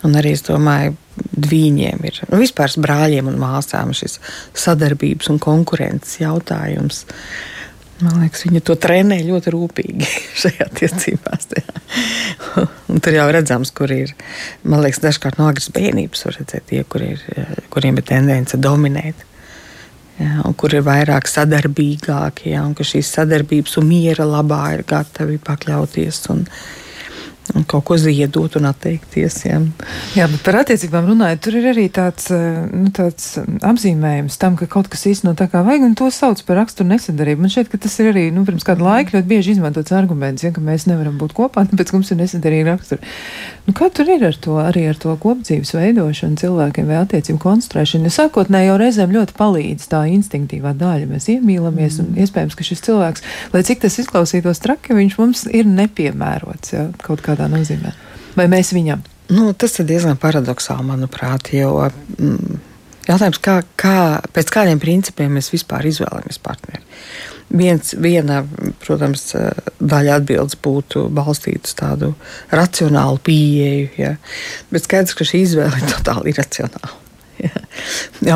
Un arī es domāju, dviņiem ir nu, vispār brāļiem un māsām šis sadarbības un konkurences jautājums. Man liekas, viņi to trenē ļoti rūpīgi šajā attiecībās. Tur jau redzams, kur ir. Man liekas, dažkārt no agras bērnības var redzēt tie, kur ir, kuriem ir tendence dominēt ja, kur ir vairāk sadarbīgāki, ja, un ka šīs sadarbības un miera labā ir gatavi pakļauties un, un kaut ko ziedot un atteikties. Jā, jā bet par attiecībām runājot, tur ir arī tāds, eh, nu, tāds apzīmējums tam, ka kaut kas īstenībā tā kā vajag, un to sauc par raksturu nesadarību. Man šķiet, ka tas ir arī nu, pirms kāda laika ļoti bieži izmantots arguments, ja, ka mēs nevaram būt kopā, tāpēc mums ir nesadarīga rakstura. Nu, kā tur ir ar to, arī ar to kopdzīves veidošanu cilvēkiem vai attiecību konstruēšanu? Jo sākotnēji jau reizēm ļoti palīdz tā instinktīvā daļa. Mēs iemīlamies, mm. un iespējams, ka šis cilvēks, lai cik tas izklausītos traki, viņš mums ir nepiemērots ja, kaut kādā nozīmē. Vai mēs viņam? Nu, tas ir diezgan paradoxāli, manuprāt, jo mm, jautājums, kā, kā, pēc kādiem principiem mēs vispār izvēlamies partneri. Viens, viena, protams, daļa atbildes būtu balstīta uz tādu racionālu pieeju, ja? bet skaidrs, ka šī izvēle ir totāli iracionāla. Ja?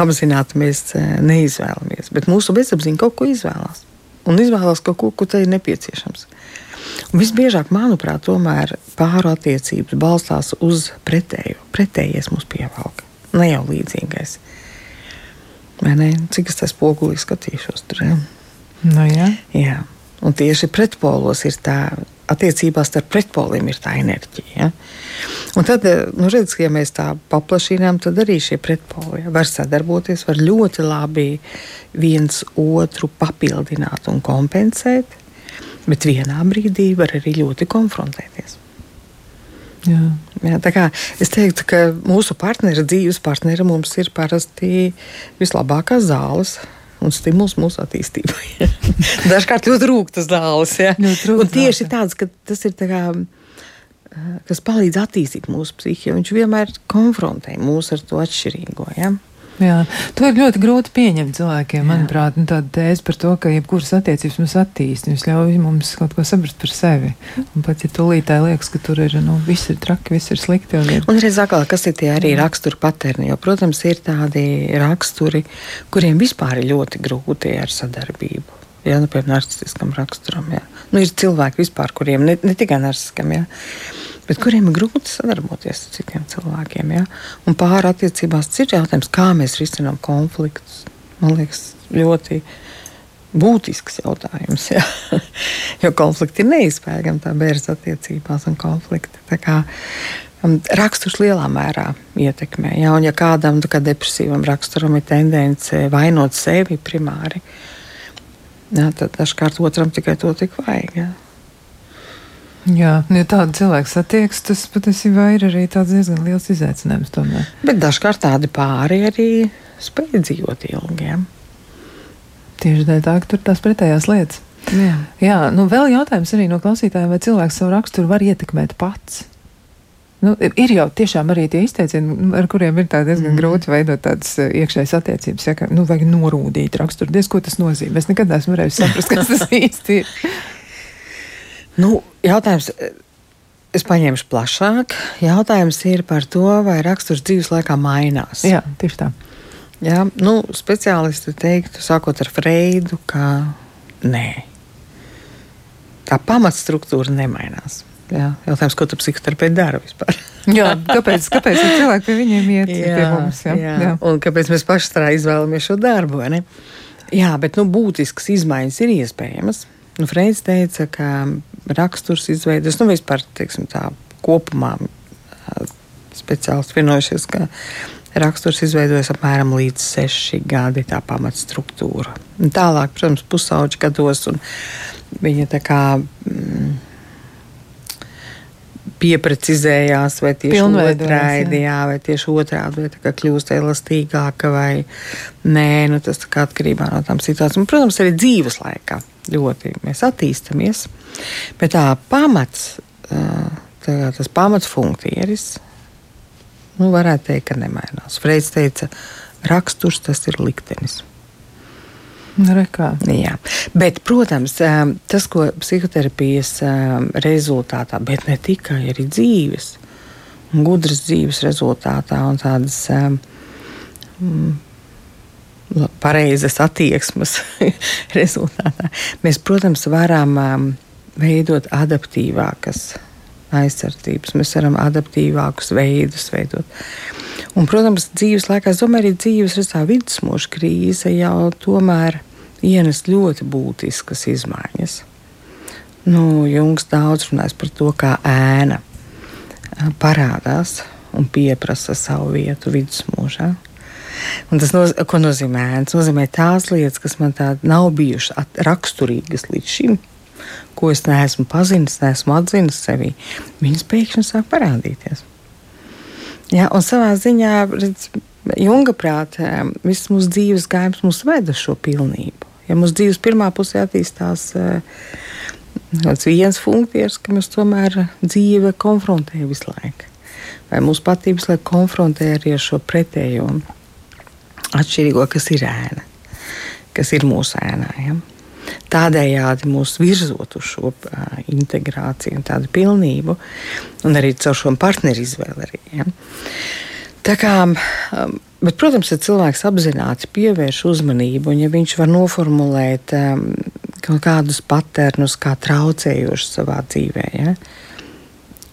Apzināti mēs eh, neizvēlamies, bet mūsu bezapziņa kaut ko izvēlās. Un izvēlās kaut ko, ko tai ir nepieciešams. Un visbiežāk, manuprāt, tomēr pāru attiecības balstās uz pretējo. Pretējais mums pievelk, ne jau līdzīgais. Vai ne? Cik es tas spogulī skatīšos tur? Ja? Nu, jā. jā. Un tieši pretpolos ir tā, attiecībās starp pretpoliem ir tā enerģija. Ja? Un tad, nu, redz, ja mēs tā paplašinām, tad arī šie pretpoli ja, var sadarboties, var ļoti labi viens otru papildināt un kompensēt, bet vienā brīdī var arī ļoti konfrontēties. Jā. Jā, kā, es teiktu, ka mūsu partneri, dzīves partneri mums ir parasti vislabākās zāles un stimuls mūsu attīstībai. Dažkārt ļoti rūktas dāvāts. Ja? Tieši tāds, ka tas ir tā kā, kas palīdz attīstīt mūsu psihiku. Viņš vienmēr konfrontē mūs ar to atšķirīgo. Ja? Jā, to ir ļoti grūti pieņemt cilvēkiem. Manuprāt, nu, tāda tēze par to, ka jebkuras attiecības mums attīstīja, viņas ļauj mums kaut ko saprast par sevi. Un pat ja tūlītēji liekas, ka tur ir nu, viss ir traki, viss ir slikti. Un, ir... un reiz atkal, kas ir tie arī raksturu paterni? Jo, protams, ir tādi raksturi, kuriem vispār ir ļoti grūti ar sadarbību. Jā, nu, piemēram, narcistiskam raksturam. Jā. Nu, ir cilvēki vispār, kuriem ne, ne tikai narcistiskam. Jā bet kuriem ir grūti sadarboties ar citiem cilvēkiem. Ja? Un pāri attiecībās ir jautājums, kā mēs risinām konfliktus. Man liekas, ļoti būtisks jautājums. Ja? jo konflikti ir neizbēgami, tā bērns attiecībās un konflikti. Um, raksturs lielā mērā ietekmē. Ja, un, ja kādam kā depresīvam raksturam ir tendence vainot sevi primāri, ja, tad dažkārt otram tikai to tik vajag. Ja. Jā, ja tāda cilvēka satiekas, tas patiesībā ir arī diezgan liels izaicinājums. Tomēr. Bet dažkārt tādi pāri arī spēj dzīvot ilgi. Ja? Tieši dēļ tā, ka tur tās pretējās lietas. Jā, Jā nu vēl jautājums arī no klausītājiem, vai cilvēks savu raksturu var ietekmēt pats? Nu, ir jau tiešām arī tie izteicieni, ar kuriem ir diezgan mm. grūti veidot tādas eh, iekšējas attiecības. Ja, ka, nu, vajag norūdīt raksturu. Diez ko tas nozīmē. Es nekad neesmu varējis saprast, kas tas īsti ir. Nu, jautājums. Es paņemšu plašāk. Jautājums ir par to, vai raksturs dzīves laikā mainās. Jā, tieši tā. Jā, nu, speciālisti teiktu, sākot ar Freidu, ka nē, tā pamatstruktūra nemainās. Jā, jautājums, ko tu psihoterapeiti dara vispār? jā, kāpēc, kāpēc cilvēki pie viņiem iet jā, pie mums? Jā, jā. jā. Un kāpēc mēs paši tā izvēlamies šo darbu? Jā, bet nu, būtiskas izmaiņas ir iespējamas. Nu, Freids teica, ka raksturs izveidojas, nu, vispār teiksim, tā kopumā speciālisti vienojušies, ka raksturs izveidojas apmēram līdz seši gadi, tā pamatstruktūra. Un tālāk, protams, pusauģi gados, un viņa tā kā. Mm, Pieprecizējās, vai tieši otrādi, jā. jā, vai tieši otrādi, vai tā kļūst elastīgāka, vai nē, nu tas atkarībā no tām situācijām. Protams, arī dzīves laikā ļoti mēs attīstāmies. Bet tā pamats, tā, tas pamats funkcijas, nu, varētu teikt, ka nemainās. Freids teica, raksturs tas ir liktenis. Nu, Jā. Bet, protams, tas, ko psihoterapijas rezultātā, bet ne tikai arī dzīves, gudras dzīves rezultātā un tādas pareizas attieksmes rezultātā. Mēs, protams, varam um, veidot adaptīvākas aizsardzības, mēs varam adaptīvākus veidus veidot. Un, protams, dzīves laikā, es domāju, arī dzīves rezultātā vidusmūža krīze jau tomēr ienes ļoti būtiskas izmaiņas. Nu, Jungs daudz runājis par to, kā ēna. jā, parādās un pieprasa savu vietu vidusmūžā. Un tas noz ko nozīmē ēns? nozīmē tās lietas, kas man tādas nav bijušas raksturīgas līdz šim, ko es neesmu pazinis, neesmu atzinis sevī. Viņas pēkšņi sāk parādīties. Ja, un savā ziņā, redz, Junga prātā, viss mūsu dzīves gājums mūs veda šo pilnību. Ja mūsu dzīves pirmā pusē attīstās kāds viens funkcijas, ka mēs tomēr dzīve konfrontē visu laiku. Vai mūsu patības laiku konfrontē arī ar šo pretējo atšķirīgo, kas ir ēna, kas ir mūsu ēnā. Ja? Tādējādi mūs virzot uz šo integrāciju un tādu pilnību, un arī caur šo partneru izvēli. Arī, ja? Tā kā, bet, protams, ja cilvēks apzināti pievērš uzmanību, un ja viņš var noformulēt kaut kādus patērnus, kā traucējošus savā dzīvē, ja?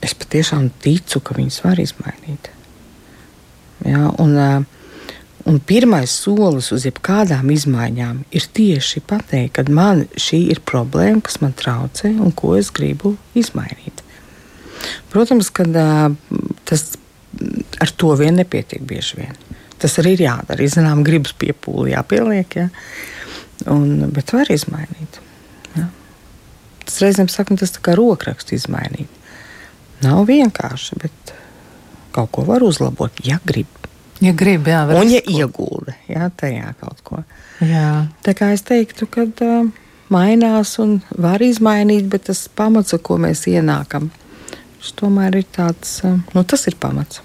es patiešām ticu, ka viņus var izmainīt. Ja? Un, uh, Un pirmais solis uz jebkādām izmaiņām ir tieši pateikt, ka man šī ir problēma, kas man traucē un ko es gribu izmainīt. Protams, ka tas ar to vien nepietiek bieži vien. Tas arī ir jādara. Ir zinām, gribas piepūli jāpieliek, ja? un, bet var izmainīt. Ja? Tas reizēm sakām, tas kā rokrakstu izmainīt. Nav vienkārši, bet kaut ko var uzlabot, ja grib. Ja grib, jā, un ja iegulda jā, tajā kaut ko. Jā. Tā kā es teiktu, ka uh, mainās un var izmainīt, bet tas pamats, ar ko mēs ienākam, tas tomēr ir tāds, uh, nu, tas ir pamats.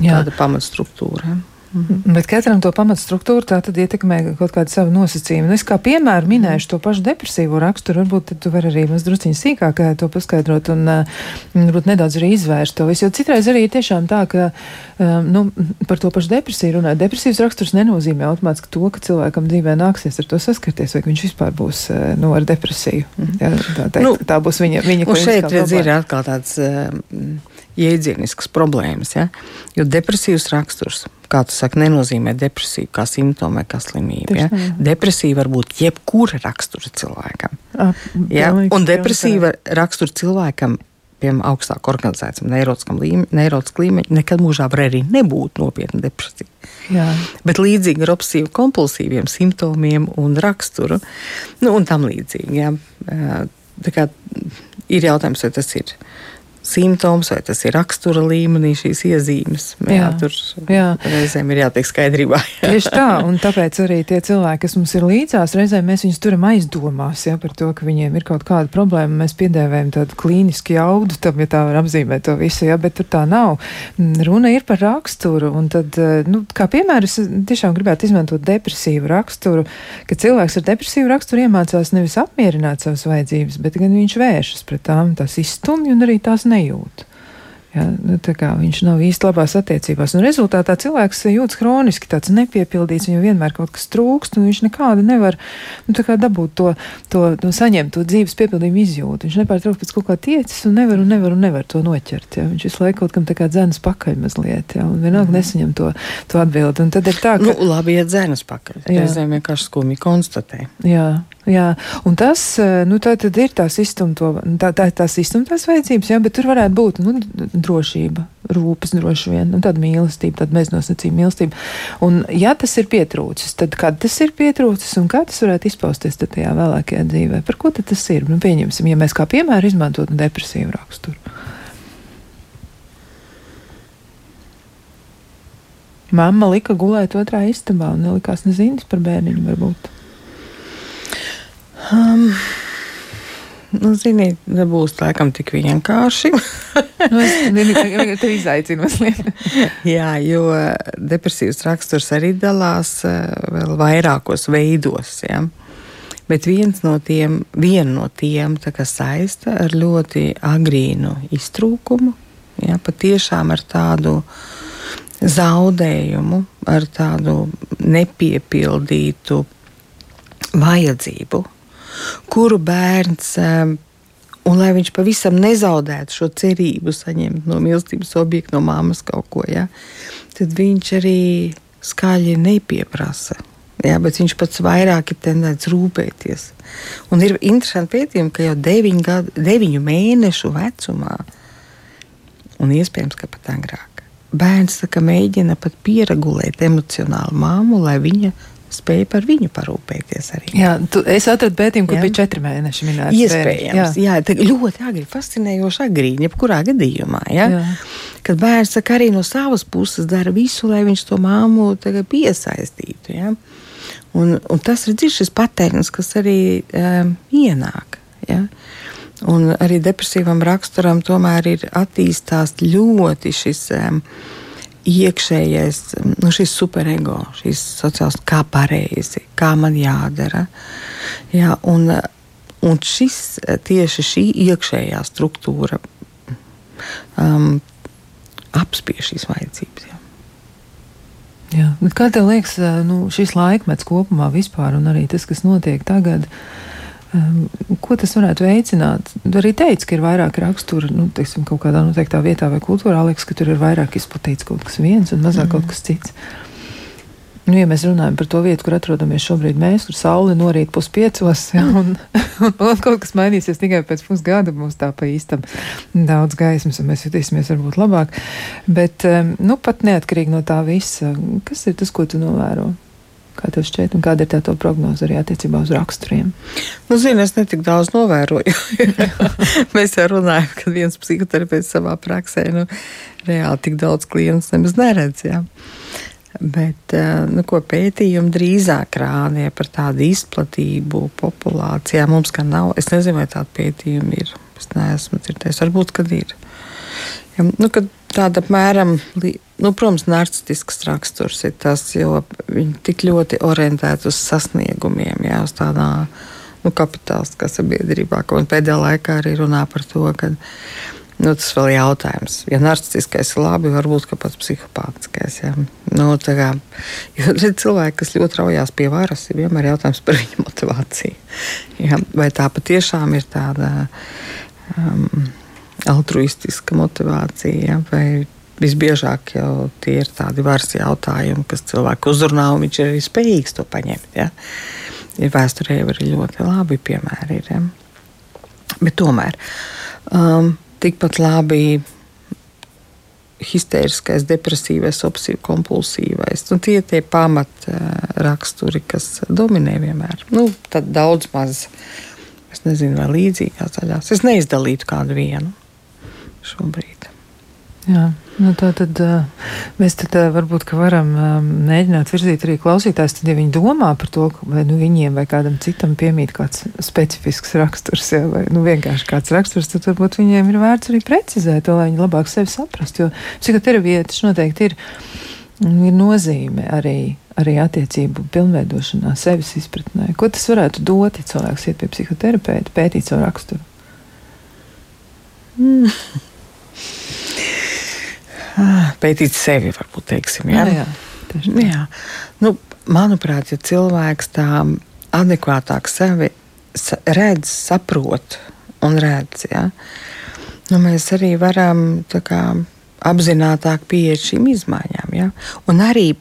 Jā. Tāda pamatstruktūra. Mhm. Bet katram to pamatstruktūru tā tad ietekmē kaut kāda sava nosacījuma. Nu, es kā piemēru minēšu to pašu depresīvo raksturu, varbūt tu vari arī mazliet sīkāk eh, to paskaidrot un eh, varbūt nedaudz arī izvērst to visu. Jo citreiz arī ir tiešām tā, ka um, nu, par to pašu depresiju runāt. Depresīvs raksturs nenozīmē automātiski to, ka cilvēkam dzīvē nāksies ar to saskarties, vai viņš vispār būs nu, ar depresiju. Mhm. Jā, tā, teikt, nu, tā būs viņa, viņa un šeit redz, ir atkal tāds. Uh, jēdzieniskas problēmas. Ja? Jo depresīvs raksturs, kā tu saki, nenozīmē depresiju kā simptomu vai kā slimību. Ja? Depresija var būt jebkura rakstura cilvēkam. A, ja? Un depresīva rakstura cilvēkam. Piemēram, augstāk organizētam neirotiskam līmeņam, nekad mūžā var arī nebūt nopietna depresija. Jā. Bet līdzīgi ar obsesīvu kompulsīviem simptomiem un raksturu, nu, un tam līdzīgi. Ja? Tā kā ir jautājums, vai tas ir simptoms, vai tas ir rakstura līmenī, šīs iezīmes. Jā, jā tur jā. reizēm ir jātiek skaidrībā. Jā. Tieši tā, un tāpēc arī tie cilvēki, kas mums ir līdzās, reizēm mēs viņus turam aizdomās jā, par to, ka viņiem ir kaut kāda problēma. Mēs piedēvējam tādu klīnisku jaudu tam, ja tā var apzīmēt to visu, jā, bet tur tā nav. Runa ir par raksturu, un tad, nu, kā piemēram, es tiešām gribētu izmantot depresīvu raksturu, ka cilvēks ar depresīvu raksturu iemācās nevis apmierināt savas vajadzības, bet gan viņš vēršas pret tām, tās izstumj un arī tās nejūt. Ja, nu, viņš nav īsti labās attiecībās. Un rezultātā cilvēks jūtas kroniski tāds nepiepildīts, viņam vienmēr kaut kas trūkst, un viņš nekādi nevar nu, dabūt to, to, to saņemt, to dzīves piepildījumu izjūtu. Viņš nepārtraukti pēc kaut kā tiecis un nevar un nevar un nevar to noķert. Ja. Viņš visu laiku kaut kam tā kā dzēnas pakaļ mazliet, ja, un vienalga mm. nesaņem to, to atbildi. Un tad ir tā, ka. Nu, labi, ja dzēnas pakaļ. Reizēm vienkārši skumji konstatē. Jā. Jā, un tas eh, nu, tā, ir tās izstumto, tā, tā, tās izstumtās vajadzības, jā, bet tur varētu būt nu, drošība, rūpes droši vien, nu, tāda mīlestība, tāda beznosacījuma mīlestība. Un, ja tas ir pietrūcis, tad kad tas ir pietrūcis un kā tas varētu izpausties tajā vēlākajā dzīvē? Par ko tas ir? Nu, pieņemsim, ja mēs kā piemēru izmantotu depresīvu raksturu. Mamma lika gulēt otrā istabā un nelikās nezinis par bērniņu varbūt. Um, Nu, ziniet, nebūs laikam tik vienkārši. nu, es tev izaicinu mazliet. Jā, jo depresīvs raksturs arī dalās eh, vēl vairākos veidos. Ja? Bet viens no tiem, no tiem saista ar ļoti agrīnu iztrūkumu, ja? patiešām ar tādu zaudējumu, ar tādu nepiepildītu vajadzību kuru bērns. Un lai viņš pavisam nezaudētu šo cerību, saņemt no mīlestības objekta, no māmas kaut ko, ja, tad viņš arī skaļi nepieprasa. Jā, bet viņš pats vairāk ir tendēts rūpēties. Un ir interesanti pētījumi, ka jau deviņu, gadu, deviņu mēnešu vecumā un iespējams, ka pat agrāk. Bērns saka, mēģina pat pieregulēt emocionāli māmu, lai viņa spēja par viņu parūpēties arī. Jā, tu, es atradu pētījumu, kur jā. bija četri mēneši minēts. Iespējams, jā, jā ļoti agri, fascinējoši agrīni, jebkurā gadījumā. Jā. Jā. Kad bērns arī no savas puses dara visu, lai viņš to māmu piesaistītu. Jā. Un, un tas ir šis patērns, kas arī um, ienāk. Ja? Un arī depresīvam raksturam tomēr ir attīstās ļoti šis um, iekšējais, nu, šis superego, šis sociāls, kā pareizi, kā man jādara. Ja? Un, un šis tieši šī iekšējā struktūra um, apspiež šīs vajadzības. Ja? Jā, bet kā tev liekas, nu, šis laikmets kopumā vispār un arī tas, kas notiek tagad, um, ko tas varētu veicināt? Arī teici, ka ir vairāk raksturu, nu, teiksim, kaut kādā noteiktā vietā vai kultūrā, liekas, ka tur ir vairāk izplatīts kaut kas viens un mazāk mm. kaut kas cits. Nu, ja mēs runājam par to vietu, kur atrodamies šobrīd, mēs tur saule norīt puspiecos, ja, un, un, un kaut kas mainīsies tikai pēc pusgada, mums tā pa īstam daudz gaismas, un mēs jutīsimies varbūt labāk. Bet, nu, pat neatkarīgi no tā visa, kas ir tas, ko tu novēro? Kā tev šķiet, un kāda ir tā prognoze arī attiecībā uz raksturiem? Nu, zini, es netik daudz novēroju. Mēs jau runājam, ka viens psihoterapeits savā praksē, nu, reāli tik daudz klientus nemaz neredz. Jā. Bet eh, nu, ko pētījumi drīzāk rādīja par tādu izplatību populācijā. Mums gan nav, es nezinu, vai tāda pētījuma ir. Es neesmu dzirdējis, varbūt, kad ir. Ja, nu, kad tāda apmēram, nu, protams, narcistisks raksturs ir tas, jo viņi tik ļoti orientēti uz sasniegumiem, jā, uz tādā nu, kapitāliskā sabiedrībā, viņi pēdējā laikā arī runā par to, ka Nu, tas vēl ir jautājums. Ja narcistiskais ir labi, varbūt pat psihopātiskais. Ja. Nu, kā, jo cilvēki, kas ļoti raujās pie varas, ir vienmēr jautājums par viņu motivāciju. Ja. Vai tā patiešām ir tāda um, altruistiska motivācija, ja. vai visbiežāk jau tie ir tādi varas jautājumi, kas cilvēku uzrunā, un viņš ir arī spējīgs to paņemt. Ja. Ir vēsturē jau arī ļoti labi piemēri. Ir, ja. Bet tomēr. Um, tikpat labi histēriskais, depresīvais, obsīvs, kompulsīvais. Nu, tie ir tie pamat raksturi, kas dominē vienmēr. Nu, tad daudz maz, es nezinu, vai līdzīgās daļās. Es neizdalītu kādu vienu šobrīd. Jā. Nu, tā tad mēs tad varbūt varam mēģināt virzīt arī klausītājus, tad, ja viņi domā par to, vai nu, viņiem vai kādam citam piemīt kāds specifisks raksturs, ja, vai nu, vienkārši kāds raksturs, tad varbūt viņiem ir vērts arī precizēt to, lai viņi labāk sevi saprastu. Jo psihoterapija tas noteikti ir, ir nozīme arī, arī attiecību pilnveidošanā, sevis izpratnē. Ko tas varētu dot, ja cilvēks iet pie psihoterapeita, pētīt savu raksturu? Mm. pētīt sevi, varbūt teiksim. Jā, jā, jā, jā. Nu, manuprāt, ja cilvēks tā adekvātāk sevi redz, saprot un redz, jā, nu, mēs arī varam kā, apzinātiāk pieiet šīm izmaiņām. Ja? Un arī,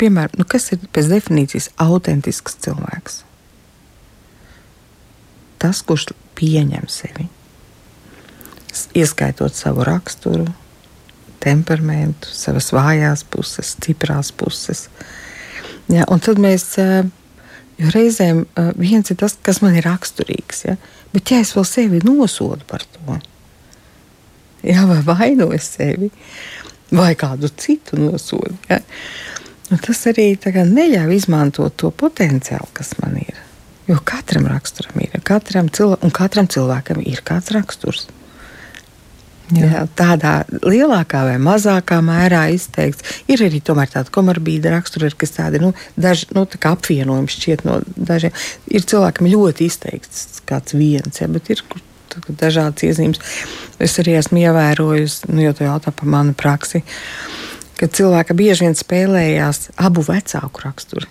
piemēram, nu, kas ir pēc definīcijas autentisks cilvēks? Tas, kurš pieņem sevi, ieskaitot savu raksturu, temperamentu, savas vājās puses, stiprās puses. Ja, un tad mēs reizēm viens ir tas, kas man ir raksturīgs. Ja, bet ja es vēl sevi nosodu par to, ja, vai vainoju sevi, vai kādu citu nosodu, ja, tas arī neļauj izmantot to potenciālu, kas man ir. Jo katram raksturam ir, katram, cilvē, katram cilvēkam ir kāds raksturs. Jā. Jā, tādā lielākā vai mazākā mērā izteikts. Ir arī tāda komorbīda rakstura, kas tādi nu, daži, nu, tā apvienojumi šķiet no dažiem. Ir cilvēkam ļoti izteikts kāds viens, ja, bet ir dažādas iezīmes. Es arī esmu ievērojis, nu, jo tu jautā par manu praksi, ka cilvēki bieži vien spēlējās abu vecāku raksturu.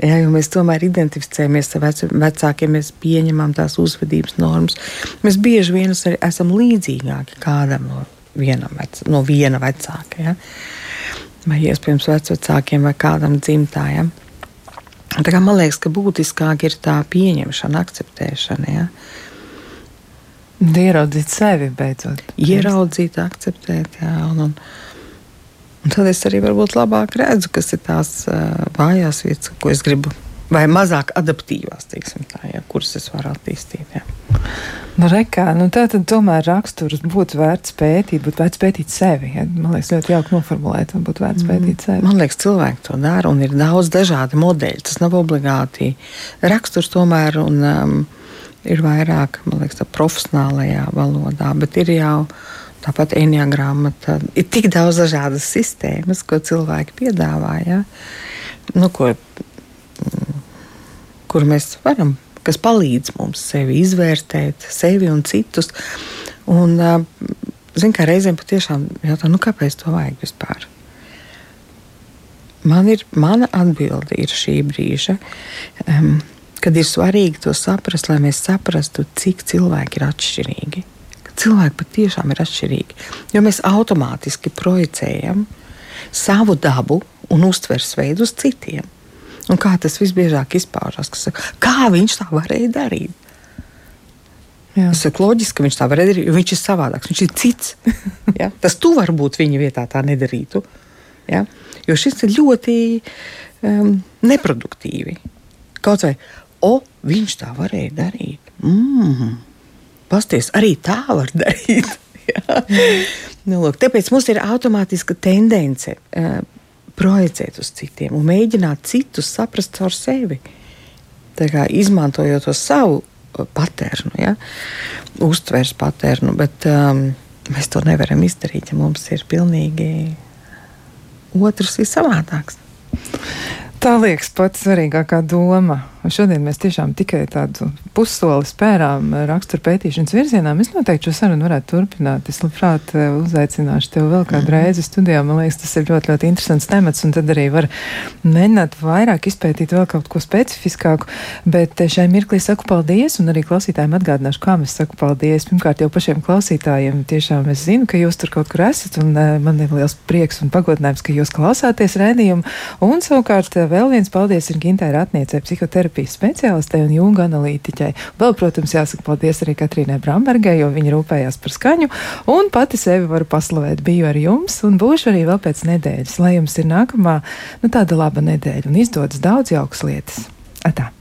Ja, mēs tomēr identificējamies ar vecākiem, mēs pieņemam tās uzvedības normas. Mēs bieži vien esam līdzīgāki kādam no, vec, no viena vecāka. Ja? Vai iespējams vecākiem vai kādam dzimtājam. Man liekas, ka būtiskāk ir tā pieņemšana, akceptēšana. Ja? Ieraudzīt sevi beidzot. Ieraudzīt, akceptēt, jā. Un, un, un tad es arī varbūt labāk redzu, kas ir tās uh, vājās vietas, ko es gribu. Vai mazāk adaptīvās, teiksim, tā, jā, kuras es varu attīstīt. Jā. Nu, rekā, nu tā tad tomēr raksturs būtu vērts pētīt, būtu vērts pētīt sevi. Ja? Man liekas, ļoti jauki noformulēt, un būtu vērts pētīt sevi. Man liekas, cilvēki to dara, un ir daudz dažādu modeļu. Tas nav obligāti raksturs tomēr, un um, ir vairāk, man liekas, tā profesionālajā valodā, bet ir jau tāpat enneagramma. Ir tik daudz dažādas sistēmas, ko cilvēki piedāvā, ja? nu, ko, kur mēs varam kas palīdz mums sevi izvērtēt, sevi un citus. Un, zin, kā reizēm patiešām jautā, nu, kāpēc to vajag vispār? Man ir, mana atbilde ir šī brīža, um, kad ir svarīgi to saprast, lai mēs saprastu, cik cilvēki ir atšķirīgi. Cilvēki patiešām ir atšķirīgi, jo mēs automātiski projicējam savu dabu un uztveres veidu uz citiem. Un kā tas visbiežāk izpaužas? Kā viņš tā varēja darīt? Jā. Tas ir loģiski, ka viņš tā varēja darīt, jo viņš ir savādāks, viņš ir cits. ja? Tas tu varbūt viņa vietā tā nedarītu. Ja? Jo šis ir ļoti um, neproduktīvi. Kaut vai, o, viņš tā varēja darīt. Mm. Pasties, arī tā var darīt. nu, lūk, tāpēc mums ir automātiska tendence. Uh, projicēt uz citiem un mēģināt citus saprast caur sevi. Kā, izmantojot to savu uh, patērnu, ja? uztveres patērnu, bet um, mēs to nevaram izdarīt, ja mums ir pilnīgi otrs, ir savādāks. Tā liekas pats svarīgākā doma. Šodien mēs tiešām tikai tādu pussoli spērām rakstura pētīšanas virzienā. Mēs noteikti šo sarunu varētu turpināt. Es labprāt eh, uzaicināšu tevi vēl kādu -hmm. reizi studijā. Man liekas, tas ir ļoti, ļoti interesants temats, un tad arī var mēģināt vairāk izpētīt vēl kaut ko specifiskāku. Bet eh, šai mirklī saku paldies, un arī klausītājiem atgādināšu, kā mēs saku paldies. Pirmkārt, jau pašiem klausītājiem tiešām es zinu, ka jūs tur kaut kur esat, un uh, man ir liels prieks un pagodinājums, ka jūs klausāties rēdījumu. Un savukārt vēl viens paldies ir Gintai Ratniecei, psihoterapijas speciālistei un jūga analītiķei. Vēl, protams, jāsaka paldies arī Katrīnai Brambergai, jo viņa rūpējās par skaņu, un pati sevi varu paslavēt. Biju ar jums un būšu arī vēl pēc nedēļas, lai jums ir nākamā, nu tāda laba nedēļa un izdodas daudz jaukas lietas. Atā!